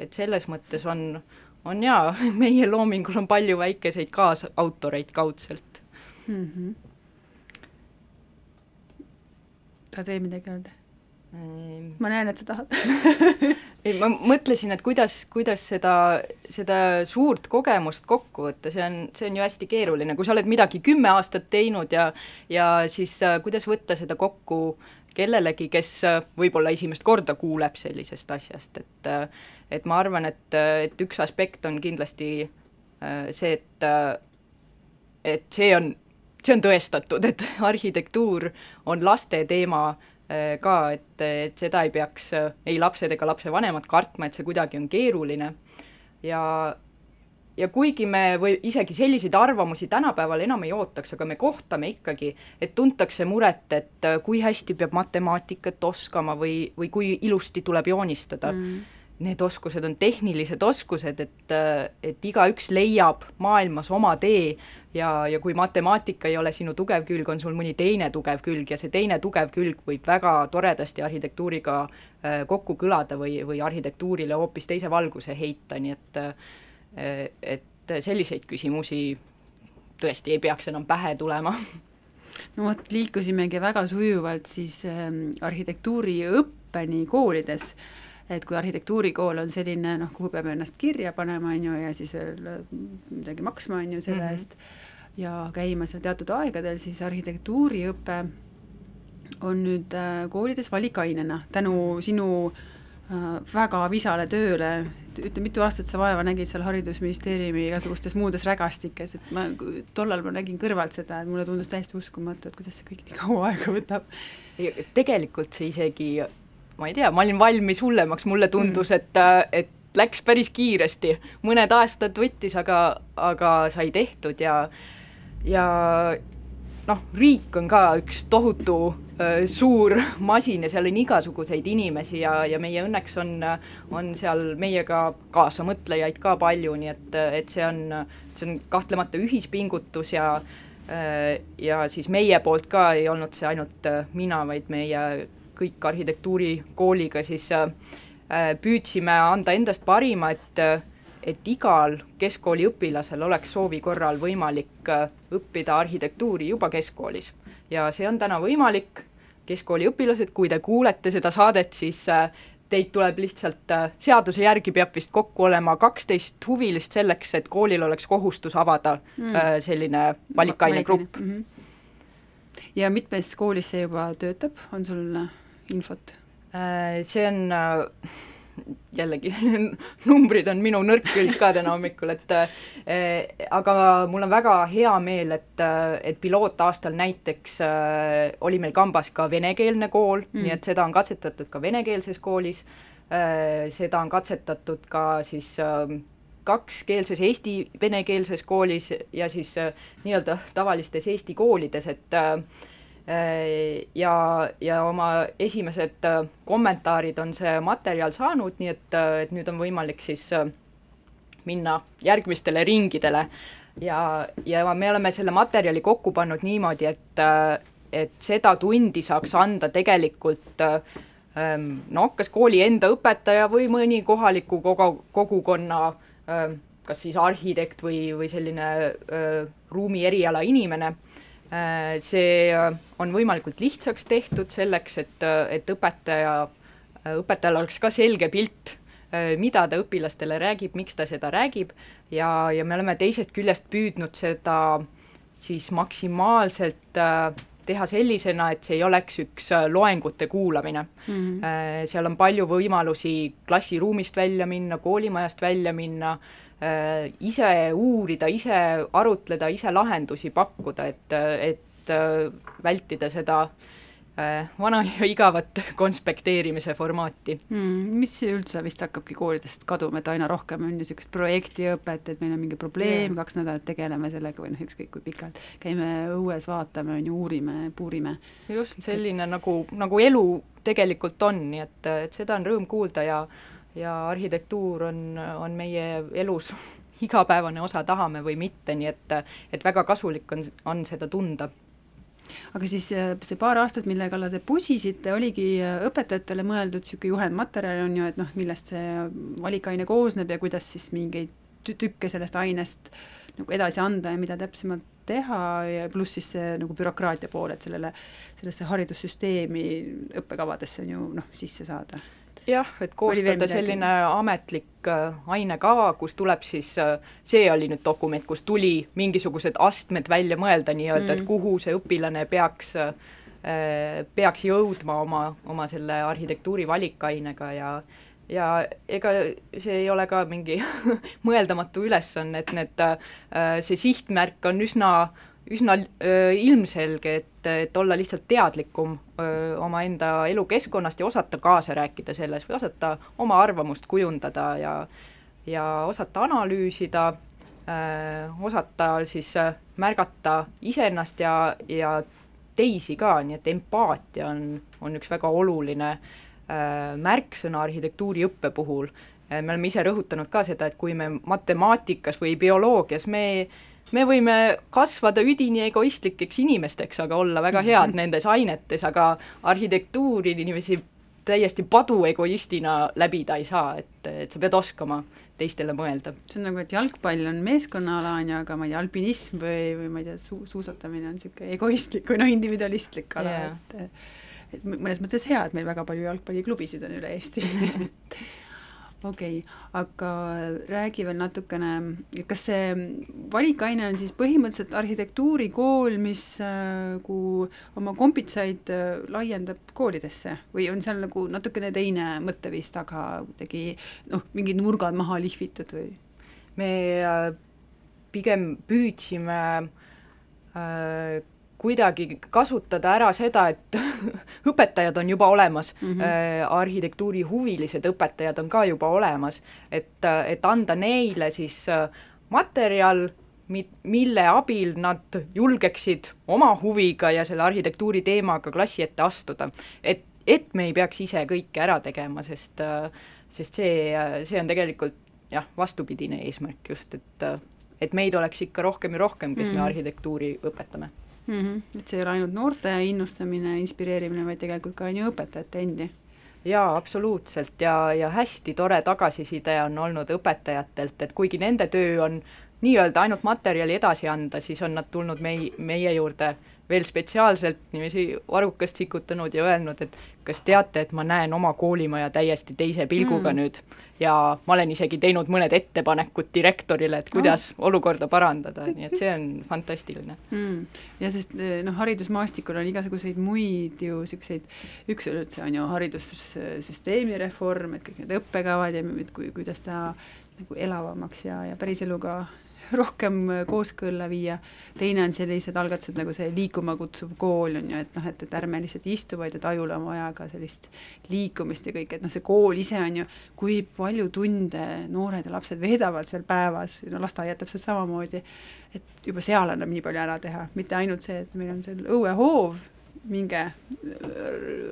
et selles mõttes on, on jaa, (laughs) meie loomingul on palju väikeseid kaasautoreid kaudselt mm. -hmm. tahad veel midagi öelda? ma näen, et sa tahad (laughs) ei, ma mõtlesin, et kuidas, kuidas seda, seda suurt kogemust kokku võtta, see on, see on ju hästi keeruline, kui sa oled midagi kümme aastat teinud ja ja siis äh, kuidas võtta seda kokku kellelegi, kes äh, võib-olla esimest korda kuuleb sellisest asjast, et äh, et ma arvan, et, et üks aspekt on kindlasti äh, see, et äh, et see on, see on tõestatud, et (laughs) arhitektuur on laste teema äh, ka, et, et seda ei peaks äh, ei lapsed ega lapsevanemad kartma, et see kuidagi on keeruline ja ja kuigi me või isegi selliseid arvamusi tänapäeval enam ei ootaks, aga me kohtame ikkagi, et tuntakse muret, et äh, kui hästi peab matemaatikat oskama või, või kui ilusti tuleb joonistada mm., need oskused on tehnilised oskused, et, et igaüks leiab maailmas oma tee ja, ja kui matemaatika ei ole sinu tugev külg, on sul mõni teine tugev külg ja see teine tugev külg võib väga toredasti arhitektuuriga äh, kokku kõlada või, või arhitektuurile hoopis teise valguse heita, nii et äh, et selliseid küsimusi tõesti ei peaks enam pähe tulema. No vot, liikusimegi väga sujuvalt siis äh, arhitektuuriõppeni koolides. äh, et kui arhitektuurikool on selline noh, kuhu peab ennast kirja panema, on ju, ja siis veel äh, midagi maksma, on ju, selle mm -hmm. eest, ja käima seal teatud aegadel, siis arhitektuuriõpe on nüüd äh, koolides valikainena tänu sinu äh, väga visale tööle, ütle, mitu aastat sa vaeva nägid seal Haridusministeeriumi igasugustes muudes rägastikes, et ma tollal ma nägin kõrvalt seda, et mulle tundus täiesti uskumatu, et kuidas see kõik nii kaua aega võtab. tegelikult see isegi ma ei tea, ma olin valmis hullemaks, mulle tundus mm., et, äh, et läks päris kiiresti, mõned aastad võttis, aga, aga sai tehtud ja, ja noh, riik on ka üks tohutu äh, suur masin ja seal on igasuguseid inimesi ja, ja meie õnneks on, on seal meiega kaasamõtlejaid ka palju, nii et, et see on, see on kahtlemata ühispingutus ja äh, ja siis meie poolt ka ei olnud see ainult äh, mina, vaid meie kõik arhitektuurikooliga siis äh, äh, püüdsime anda endast parima, et äh, et igal keskkooli õpilasel oleks soovi korral võimalik õppida arhitektuuri juba keskkoolis. ja see on täna võimalik, keskkooli õpilased, kui te kuulete seda saadet, siis teid tuleb lihtsalt, seaduse järgi peab vist kokku olema kaksteist huvilist selleks, et koolil oleks kohustus avada mm. selline valikainegrupp mm. -hmm. ja mitmes koolis see juba töötab, on sul infot? Äh, see on äh, jällegi (laughs) numbrid on minu nõrk külg ka täna hommikul, et äh, aga mul on väga hea meel, et, et pilootaastal näiteks äh, oli meil kambas ka venekeelne kool mm., nii et seda on katsetatud ka venekeelses koolis äh,, seda on katsetatud ka siis äh, kakskeelses eesti-venekeelses koolis ja siis äh, nii-öelda tavalistes Eesti koolides, et äh, Äh, ja, ja oma esimesed äh, kommentaarid on see materjal saanud, nii et, äh, et nüüd on võimalik siis minna järgmistele ringidele. Ja, ja me oleme selle materjali kokku pannud niimoodi, et, et seda tundi saaks anda tegelikult ähm, noh, kas kooli enda õpetaja või mõni kohaliku kogu, kogukonna kas siis arhitekt või, või selline ruumi eriala inimene. Äh, see äh, on võimalikult lihtsaks tehtud selleks, et, äh, et õpetaja, õpetajal oleks ka selge pilt, mida ta õpilastele räägib, miks ta seda räägib ja, ja me oleme teisest küljest püüdnud seda siis maksimaalselt teha sellisena, et see ei oleks üks loengute kuulamine mm. -hmm. seal on palju võimalusi klassiruumist välja minna, koolimajast välja minna äh,, Äh, ise uurida, ise arutleda, ise lahendusi pakkuda, et, et äh, vältida seda äh, vana ja igavat (laughs) konspekteerimise formaati mm,. mis üldse vist hakkabki koolidest kaduma, et aina rohkem on ju niisugust projektiõpet, et meil on mingi probleem yeah., kaks nädalat tegeleme sellega või noh, ükskõik kui pikalt, käime õues, vaatame, on ju, uurime, puurime. just selline nagu, nagu elu tegelikult on, nii et, et seda on rõõm kuulda ja ja arhitektuur on, on meie elus (laughs) igapäevane osa, tahame või mitte, nii et, et väga kasulik on, on seda tunda. Aga siis äh, see paar aastat, mille kallal te pusisite, oligi äh, õpetajatele mõeldud niisugune juhendmaterjal on ju, et noh, millest see valikaine koosneb ja kuidas siis mingeid tükke sellest ainest nagu edasi anda ja mida täpsemalt teha ja pluss siis see nagu bürokraatia pool, et sellele, sellesse haridussüsteemi õppekavadesse on ju noh, sisse saada jah, et koostada selline ametlik äh, ainekava, kus tuleb siis äh,, see oli nüüd dokument, kus tuli mingisugused astmed välja mõelda nii-öelda mm., et kuhu see õpilane peaks äh,, peaks jõudma oma, oma selle arhitektuuri valikainega ja ja ega see ei ole ka mingi (laughs) mõeldamatu ülesanne, et need see sihtmärk on üsna üsna öö, ilmselge, et, et olla lihtsalt teadlikum omaenda elukeskkonnast ja osata kaasa rääkida selles või osata oma arvamust kujundada ja ja osata analüüsida, osata siis märgata iseennast ja, ja teisi ka, nii et empaatia on, on üks väga oluline äh, märksõna arhitektuuriõppe puhul. Me oleme ise rõhutanud ka seda, et kui me matemaatikas või bioloogias, me me võime kasvada üdini egoistlikeks inimesteks, aga olla väga head nendes ainetes, aga arhitektuuri inimesi täiesti paduegoistina läbida ei saa, et, et sa pead oskama teistele mõelda. see on nagu, et jalgpall on meeskonnaala, on ju, aga ma ei tea, alpinism või, või ma ei tea, suu-, suusatamine on niisugune egoistlik või noh, individualistlik ala yeah., et et mõnes mõttes hea, et meil väga palju jalgpalliklubisid on üle Eesti (laughs) okei okay,, aga räägi veel natukene, kas see valikaine on siis põhimõtteliselt arhitektuurikool, mis nagu oma kompitsaid äh, laiendab koolidesse või on seal nagu natukene teine mõtteviis taga, kuidagi noh, mingid nurgad maha lihvitud või? me äh, pigem püüdsime äh, kuidagi kasutada ära seda, et (laughs) õpetajad on juba olemas mm, -hmm. äh, arhitektuurihuvilised õpetajad on ka juba olemas, et, et anda neile siis äh, materjal, mi-, mille abil nad julgeksid oma huviga ja selle arhitektuuri teemaga klassi ette astuda. et, et me ei peaks ise kõike ära tegema, sest äh, sest see, see on tegelikult jah, vastupidine eesmärk just, et et meid oleks ikka rohkem ja rohkem, kes mm. me arhitektuuri õpetame mm. -hmm. et see ei ole ainult noorte innustamine, inspireerimine, vaid tegelikult ka on ju õpetajate endi. jaa, absoluutselt ja, ja hästi tore tagasiside on olnud õpetajatelt, et kuigi nende töö on nii-öelda ainult materjali edasi anda, siis on nad tulnud mei-, meie juurde veel spetsiaalselt niiviisi varrukast sikutanud ja öelnud, et kas teate, et ma näen oma koolimaja täiesti teise pilguga mm. nüüd ja ma olen isegi teinud mõned ettepanekud direktorile, et kuidas oh. olukorda parandada, nii et see on fantastiline mm.. ja sest noh, haridusmaastikul on igasuguseid muid ju niisuguseid, üks üldse on ju haridussüsteemi reform, et kõik need õppekavad ja kui, kuidas ta nagu elavamaks ja, ja päriseluga rohkem kooskõlla viia, teine on sellised algatused nagu see liikuma kutsuv kool on ju, et noh, et, et ärme lihtsalt istu, vaid et ajul on vaja ka sellist liikumist ja kõike, et noh, see kool ise on ju, kui palju tunde noored ja lapsed veedavad seal päevas, no lasteaed täpselt samamoodi, et juba seal annab nii palju ära teha, mitte ainult see, et meil on seal õuehoov, minge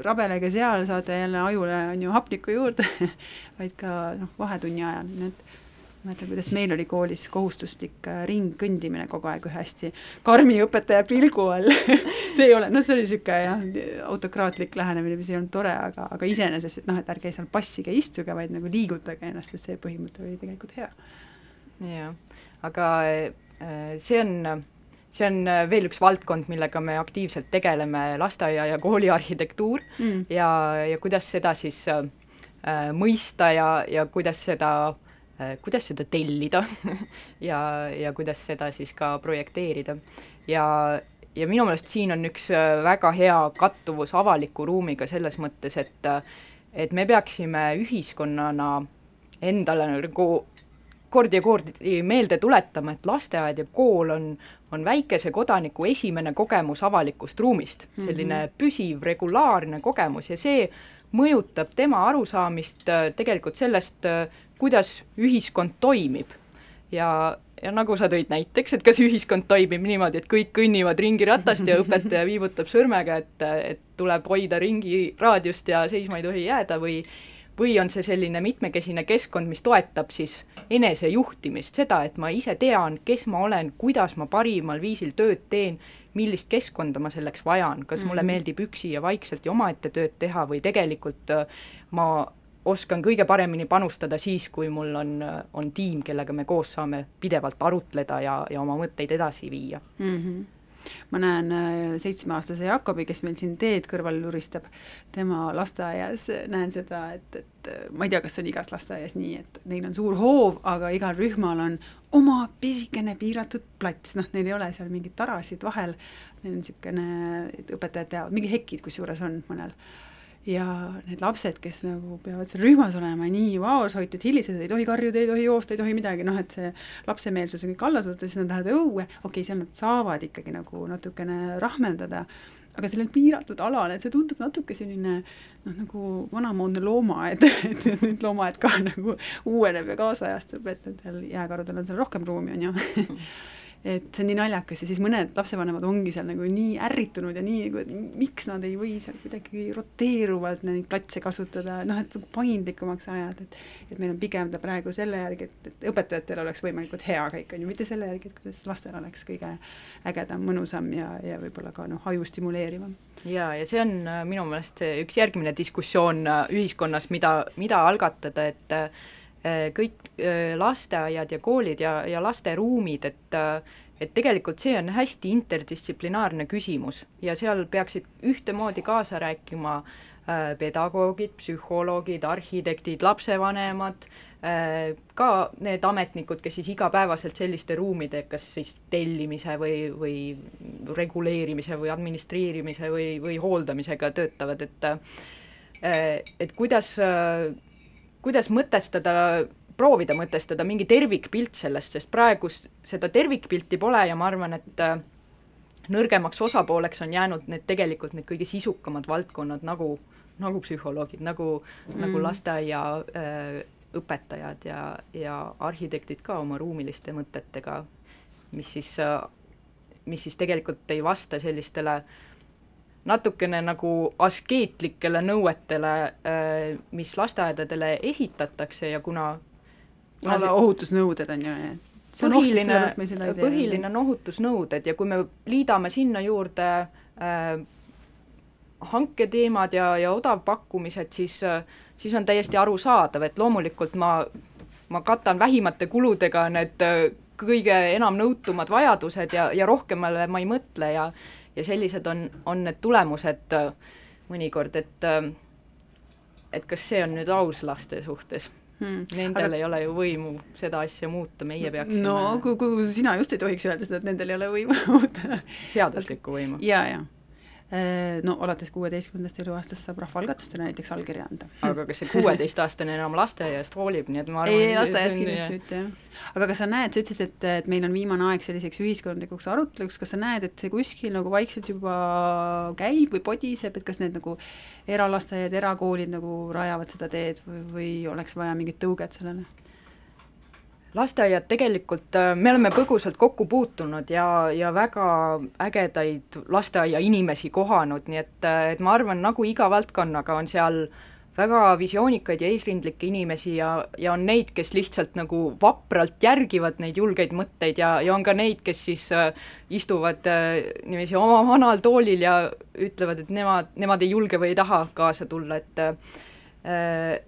rabelege seal, saate jälle ajule on ju hapnikku juurde (laughs) vaid ka noh, vahetunni ajal, nii et mäletan, kuidas meil oli koolis kohustuslik äh, ringkõndimine kogu aeg ühe hästi karmi õpetaja pilgu all (laughs) see ei ole, noh, see oli niisugune jah, autokraatlik lähenemine, mis ei olnud tore, aga, aga iseenesest, et noh, et ärge seal passige, istuge, vaid nagu liigutage ennast, et see põhimõte oli tegelikult hea. jah, aga äh, see on see on äh, veel üks valdkond, millega me aktiivselt tegeleme, lasteaia ja kooli arhitektuur mm. ja, ja kuidas seda siis äh, mõista ja, ja kuidas seda Äh, kuidas seda tellida (laughs) ja, ja kuidas seda siis ka projekteerida. ja, ja minu meelest siin on üks äh, väga hea kattuvus avaliku ruumiga selles mõttes, et et me peaksime ühiskonnana endale nagu kord ja kord meelde tuletama, et lasteaed ja kool on, on väikese kodaniku esimene kogemus avalikust ruumist, selline mm -hmm. püsiv, regulaarne kogemus ja see mõjutab tema arusaamist äh, tegelikult sellest, kuidas ühiskond toimib. ja, ja nagu sa tõid näiteks, et kas ühiskond toimib niimoodi, et kõik kõnnivad ringi ratast ja õpetaja (laughs) viibutab sõrmega, et, et tuleb hoida ringi raadiust ja seisma ei tohi jääda või või on see selline mitmekesine keskkond, mis toetab siis enesejuhtimist, seda, et ma ise tean, kes ma olen, kuidas ma parimal viisil tööd teen, millist keskkonda ma selleks vajan, kas mulle mm -hmm. meeldib üksi ja vaikselt ja omaette tööd teha või tegelikult äh, ma oskan kõige paremini panustada siis, kui mul on, on tiim, kellega me koos saame pidevalt arutleda ja, ja oma mõtteid edasi viia. Mm. -hmm ma näen äh, seitsmeaastase Jakobi, kes meil siin teed kõrval luristab, tema lasteaias näen seda, et, et äh, ma ei tea, kas see on igas lasteaias nii, et neil on suur hoov, aga igal rühmal on oma pisikene piiratud plats, noh, neil ei ole seal mingeid tarasid vahel, neil on niisugune, õpetajad teavad, mingi hekid kusjuures on mõnel ja need lapsed, kes nagu peavad seal rühmas olema nii vaoshoitud, hilised, ei tohi karjuda, ei tohi joosta, ei tohi midagi, noh et see lapsemeelsus on kõik alla surutud, siis nad lähevad õue, okei okay,, seal nad saavad ikkagi nagu natukene rahmeldada, aga sellel piiratud alal, et see tundub natuke selline noh, nagu vanamoodne loomaaed et nüüd loomaaed ka nagu uueneb ja kaasajastub, et nendel jääkarudel on seal rohkem ruumi, on ju et see on nii naljakas ja siis mõned lapsevanemad ongi seal nagu nii ärritunud ja nii nagu, miks nad ei või seal kuidagi roteeruvalt neid platse kasutada, noh et nagu paindlikumaks ajada, et et meil on pigem ta praegu selle järgi, et, et õpetajatel oleks võimalikult hea kõik, on ju, mitte selle järgi, et kuidas lastel oleks kõige ägedam, mõnusam ja, ja võib-olla ka noh, aju stimuleerivam. jaa, ja see on äh, minu meelest üks järgmine diskussioon äh, ühiskonnas, mida, mida algatada, et äh, kõik lasteaiad ja koolid ja, ja lasteruumid, et et tegelikult see on hästi interdistsiplinaarne küsimus ja seal peaksid ühtemoodi kaasa rääkima pedagoogid, psühholoogid, arhitektid, lapsevanemad, ka need ametnikud, kes siis igapäevaselt selliste ruumide, kas siis tellimise või, või reguleerimise või administreerimise või, või hooldamisega töötavad, et et kuidas kuidas mõtestada, proovida mõtestada mingi tervikpilt sellest, sest praegu seda tervikpilti pole ja ma arvan, et äh, nõrgemaks osapooleks on jäänud need tegelikult need kõige sisukamad valdkonnad, nagu, nagu psühholoogid, nagu mm., nagu lasteaia äh, õpetajad ja, ja arhitektid ka oma ruumiliste mõtetega, mis siis äh,, mis siis tegelikult ei vasta sellistele äh, natukene nagu askeetlikele nõuetele, äh, mis lasteaedadele esitatakse ja kuna kuna see ohutusnõuded on ju, põhiline, põhiline on ohutusnõuded ja kui me liidame sinna juurde äh, hanketeemad ja, ja odavpakkumised, siis äh, siis on täiesti arusaadav, et loomulikult ma, ma katan vähimate kuludega need äh, kõige enam nõutumad vajadused ja, ja rohkemale ma ei mõtle ja ja sellised on, on need tulemused äh, mõnikord, et äh, et kas see on nüüd aus laste suhtes? Hmm.. Nendel Aga... ei ole ju võimu seda asja muuta, meie peaksime no kui, kui sina just ei tohiks öelda seda, et nendel ei ole võimu (laughs) muuta. Seaduslikku võimu. jaa, jaa no alates kuueteistkümnendast eluaastast saab rahvaalgatustele näiteks allkirja anda. aga kas see kuueteistaastane enam lasteaiast hoolib, nii et ma arvan ei, lasteaias kindlasti mitte, jah. aga kas sa näed, sa ütlesid, et, et meil on viimane aeg selliseks ühiskondlikuks aruteluks, kas sa näed, et see kuskil nagu vaikselt juba käib või podiseb, et kas need nagu eralasteaiad, erakoolid nagu rajavad seda teed või, või oleks vaja mingit tõuget sellele? Lasteaiad tegelikult, äh, me oleme põgusalt kokku puutunud ja, ja väga ägedaid lasteaiainimesi kohanud, nii et, äh, et ma arvan, nagu iga valdkonnaga on seal väga visioonikaid ja eesrindlikke inimesi ja, ja on neid, kes lihtsalt nagu vapralt järgivad neid julgeid mõtteid ja, ja on ka neid, kes siis äh, istuvad äh, niiviisi oma vanal toolil ja ütlevad, et nemad, nemad ei julge või ei taha kaasa tulla, et äh,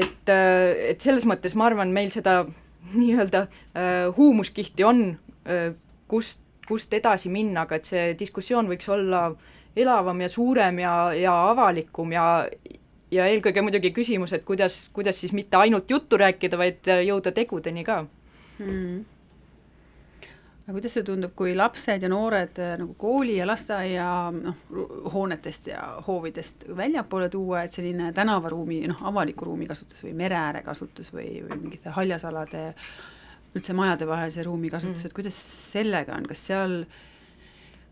et, et selles mõttes ma arvan, meil seda (laughs) nii-öelda äh, huumuskihti on äh,, kust, kust edasi minna, aga et see diskussioon võiks olla elavam ja suurem ja, ja avalikum ja ja eelkõige muidugi küsimus, et kuidas, kuidas siis mitte ainult juttu rääkida, vaid äh, jõuda tegudeni ka. Hmm aga kuidas see tundub, kui lapsed ja noored äh, nagu kooli ja lasteaia noh, hoonetest ja hoovidest väljapoole tuua, et selline tänavaruumi, noh, avaliku ruumi kasutus või mere ääre kasutus või, või mingite haljasalade, üldse majadevahelise ruumi kasutus mm., et kuidas sellega on, kas seal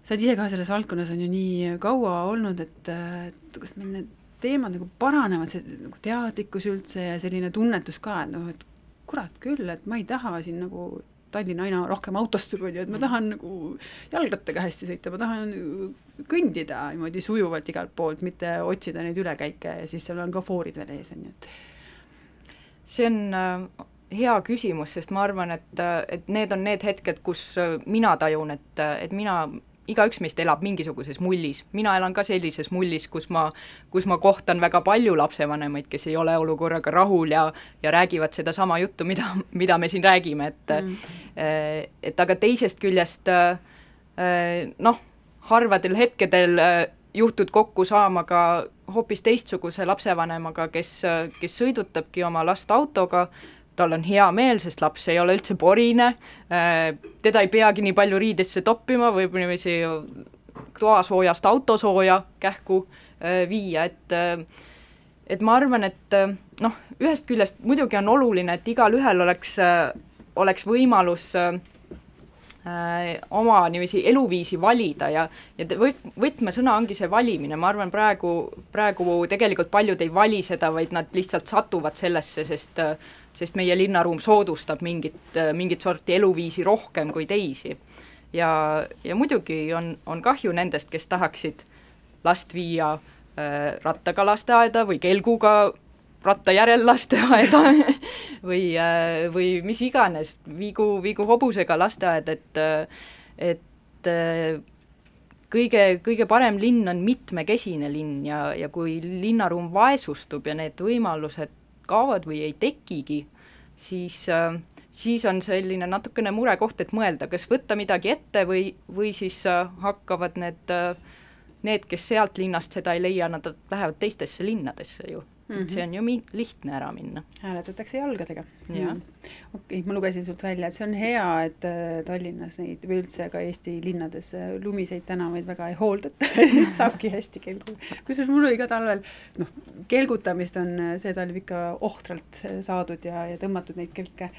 sa oled ise ka selles valdkonnas on ju nii kaua olnud, et, et kas meil need teemad nagu paranevad, see nagu teadlikkus üldse ja selline tunnetus ka, et noh, et kurat küll, et ma ei taha siin nagu Tallinn aina rohkem autostub, on ju, et ma tahan nagu jalgrattaga hästi sõita, ma tahan kõndida niimoodi sujuvalt igalt poolt, mitte otsida neid ülekäike ja siis seal on ka foorid veel ees, on ju, et see on äh, hea küsimus, sest ma arvan, et, äh, et need on need hetked, kus äh, mina tajun, et, et mina igaüks meist elab mingisuguses mullis, mina elan ka sellises mullis, kus ma, kus ma kohtan väga palju lapsevanemaid, kes ei ole olukorraga rahul ja ja räägivad sedasama juttu, mida, mida me siin räägime, et mm. et aga teisest küljest noh, harvadel hetkedel juhtud kokku saama ka hoopis teistsuguse lapsevanemaga, kes, kes sõidutabki oma last autoga, tal on hea meel, sest laps ei ole üldse porine, äh, teda ei peagi nii palju riidesse toppima, võib niiviisi toasoojast autosooja kähku äh, viia, et äh, et ma arvan, et noh, ühest küljest muidugi on oluline, et igalühel oleks, oleks võimalus äh, oma niiviisi eluviisi valida ja, ja võt-, võtmesõna ongi see valimine, ma arvan, praegu, praegu tegelikult paljud ei vali seda, vaid nad lihtsalt satuvad sellesse, sest sest meie linnaruum soodustab mingit, mingit sorti eluviisi rohkem kui teisi. ja, ja muidugi on, on kahju nendest, kes tahaksid last viia äh, rattaga lasteaeda või kelguga ratta järel lasteaeda (laughs) või, või mis iganes, viigu, viigu hobusega lasteaed, et et kõige, kõige parem linn on mitmekesine linn ja, ja kui linnaruum vaesustub ja need võimalused kaovad või ei tekigi, siis, siis on selline natukene murekoht, et mõelda, kas võtta midagi ette või, või siis hakkavad need, need, kes sealt linnast seda ei leia, nad lähevad teistesse linnadesse ju mm. -hmm. see on ju lihtne ära minna. hääletatakse jalgadega. Jah. okei, ma lugesin sult välja, et see on hea, et äh, Tallinnas neid või üldse ka Eesti linnades äh, lumiseid tänavaid väga ei hooldata (laughs) et saabki hästi kelgu. kusjuures mul oli ka talvel, noh, kelgutamist on äh, see talv ikka ohtralt saadud ja, ja tõmmatud neid kelke,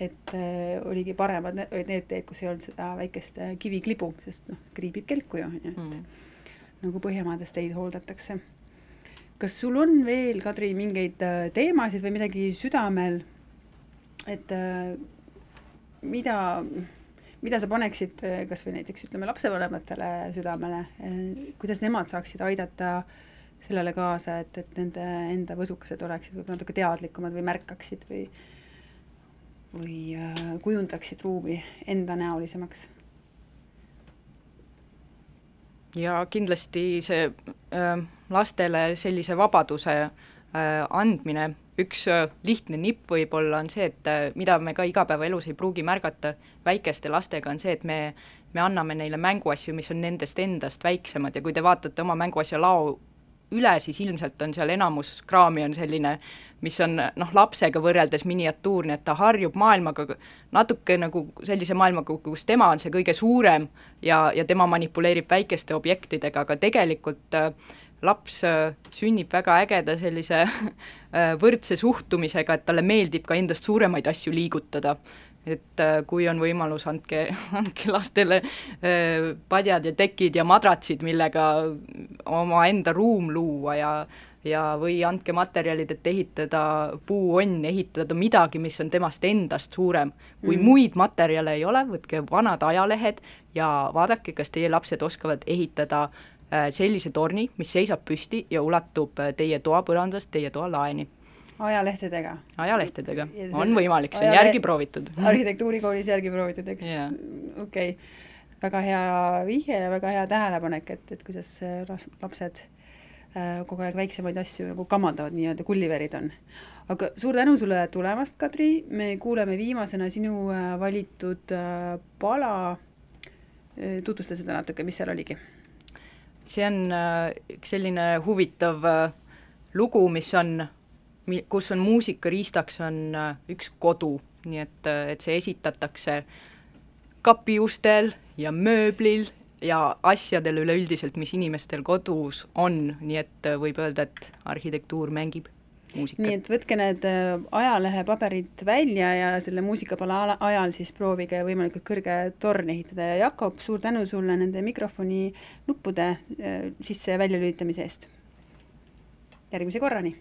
et äh, oligi paremad ne- olid need teed, kus ei olnud seda väikest äh, kiviklibu, sest noh, kriibib kelku ju, on ju, et Mm. nagu Põhjamaades teid hooldatakse. Kas sul on veel, Kadri, mingeid äh, teemasid või midagi südamel, et äh, mida, mida sa paneksid äh, kas või näiteks ütleme lapsevanematele südamele, kuidas nemad saaksid aidata sellele kaasa, et, et nende enda võsukesed oleksid võib-olla natuke teadlikumad või märkaksid või või kujundaksid ruumi endanäolisemaks? Ja kindlasti see äh, lastele sellise vabaduse äh, andmine, üks äh, lihtne nipp võib-olla on see, et mida me ka igapäevaelus ei pruugi märgata väikeste lastega, on see, et me, me anname neile mänguasju, mis on nendest endast väiksemad. Ja kui te vaatate oma mänguasja lao üle, siis ilmselt on seal enamus kraami on selline, mis on noh, lapsega võrreldes miniatuurne, et ta harjub maailmaga natuke nagu sellise maailmaga, kus tema on see kõige suurem ja, ja tema manipuleerib väikeste objektidega, aga tegelikult äh, laps äh, sünnib väga ägeda sellise (laughs) äh, võrdse suhtumisega, et talle meeldib ka endast suuremaid asju liigutada et äh, kui on võimalus, andke, (laughs) andke lastele äh, padjad ja tekid ja madratsid, millega omaenda ruum luua ja ja või andke materjalid, et ehitada puuonn, ehitada midagi, mis on temast endast suurem. kui mm. muid materjale ei ole, võtke vanad ajalehed ja vaadake, kas teie lapsed oskavad ehitada äh, sellise torni, mis seisab püsti ja ulatub teie toa põrandast teie toa laeni ajalehtedega? ajalehtedega, on võimalik, see on järgi proovitud. (laughs) arhitektuurikoolis järgi proovitud, eks Jaa. okei okay. väga hea vihje ja väga hea tähelepanek, et, et kuidas äh, lapsed äh, kogu aeg väiksemaid asju nagu kamandavad, nii-öelda kulliverid on. aga suur tänu sulle tulemast, Kadri, me kuuleme viimasena sinu äh, valitud äh, pala, tutvusta seda natuke, mis seal oligi? see on äh, üks selline huvitav äh, lugu, mis on, kus on muusikariistaks, on äh, üks kodu, nii et, et see esitatakse kapiustel ja mööblil ja asjadel üleüldiselt, mis inimestel kodus on, nii et äh, võib öelda, et arhitektuur mängib muusikat. nii et võtke need äh, ajalehepaberid välja ja selle muusikapala ala- ajal siis proovige võimalikult kõrge torn ehitada ja Jakob, suur tänu sulle nende mikrofoni nuppude äh, sisse- ja väljalülitamise eest! järgmise korrani!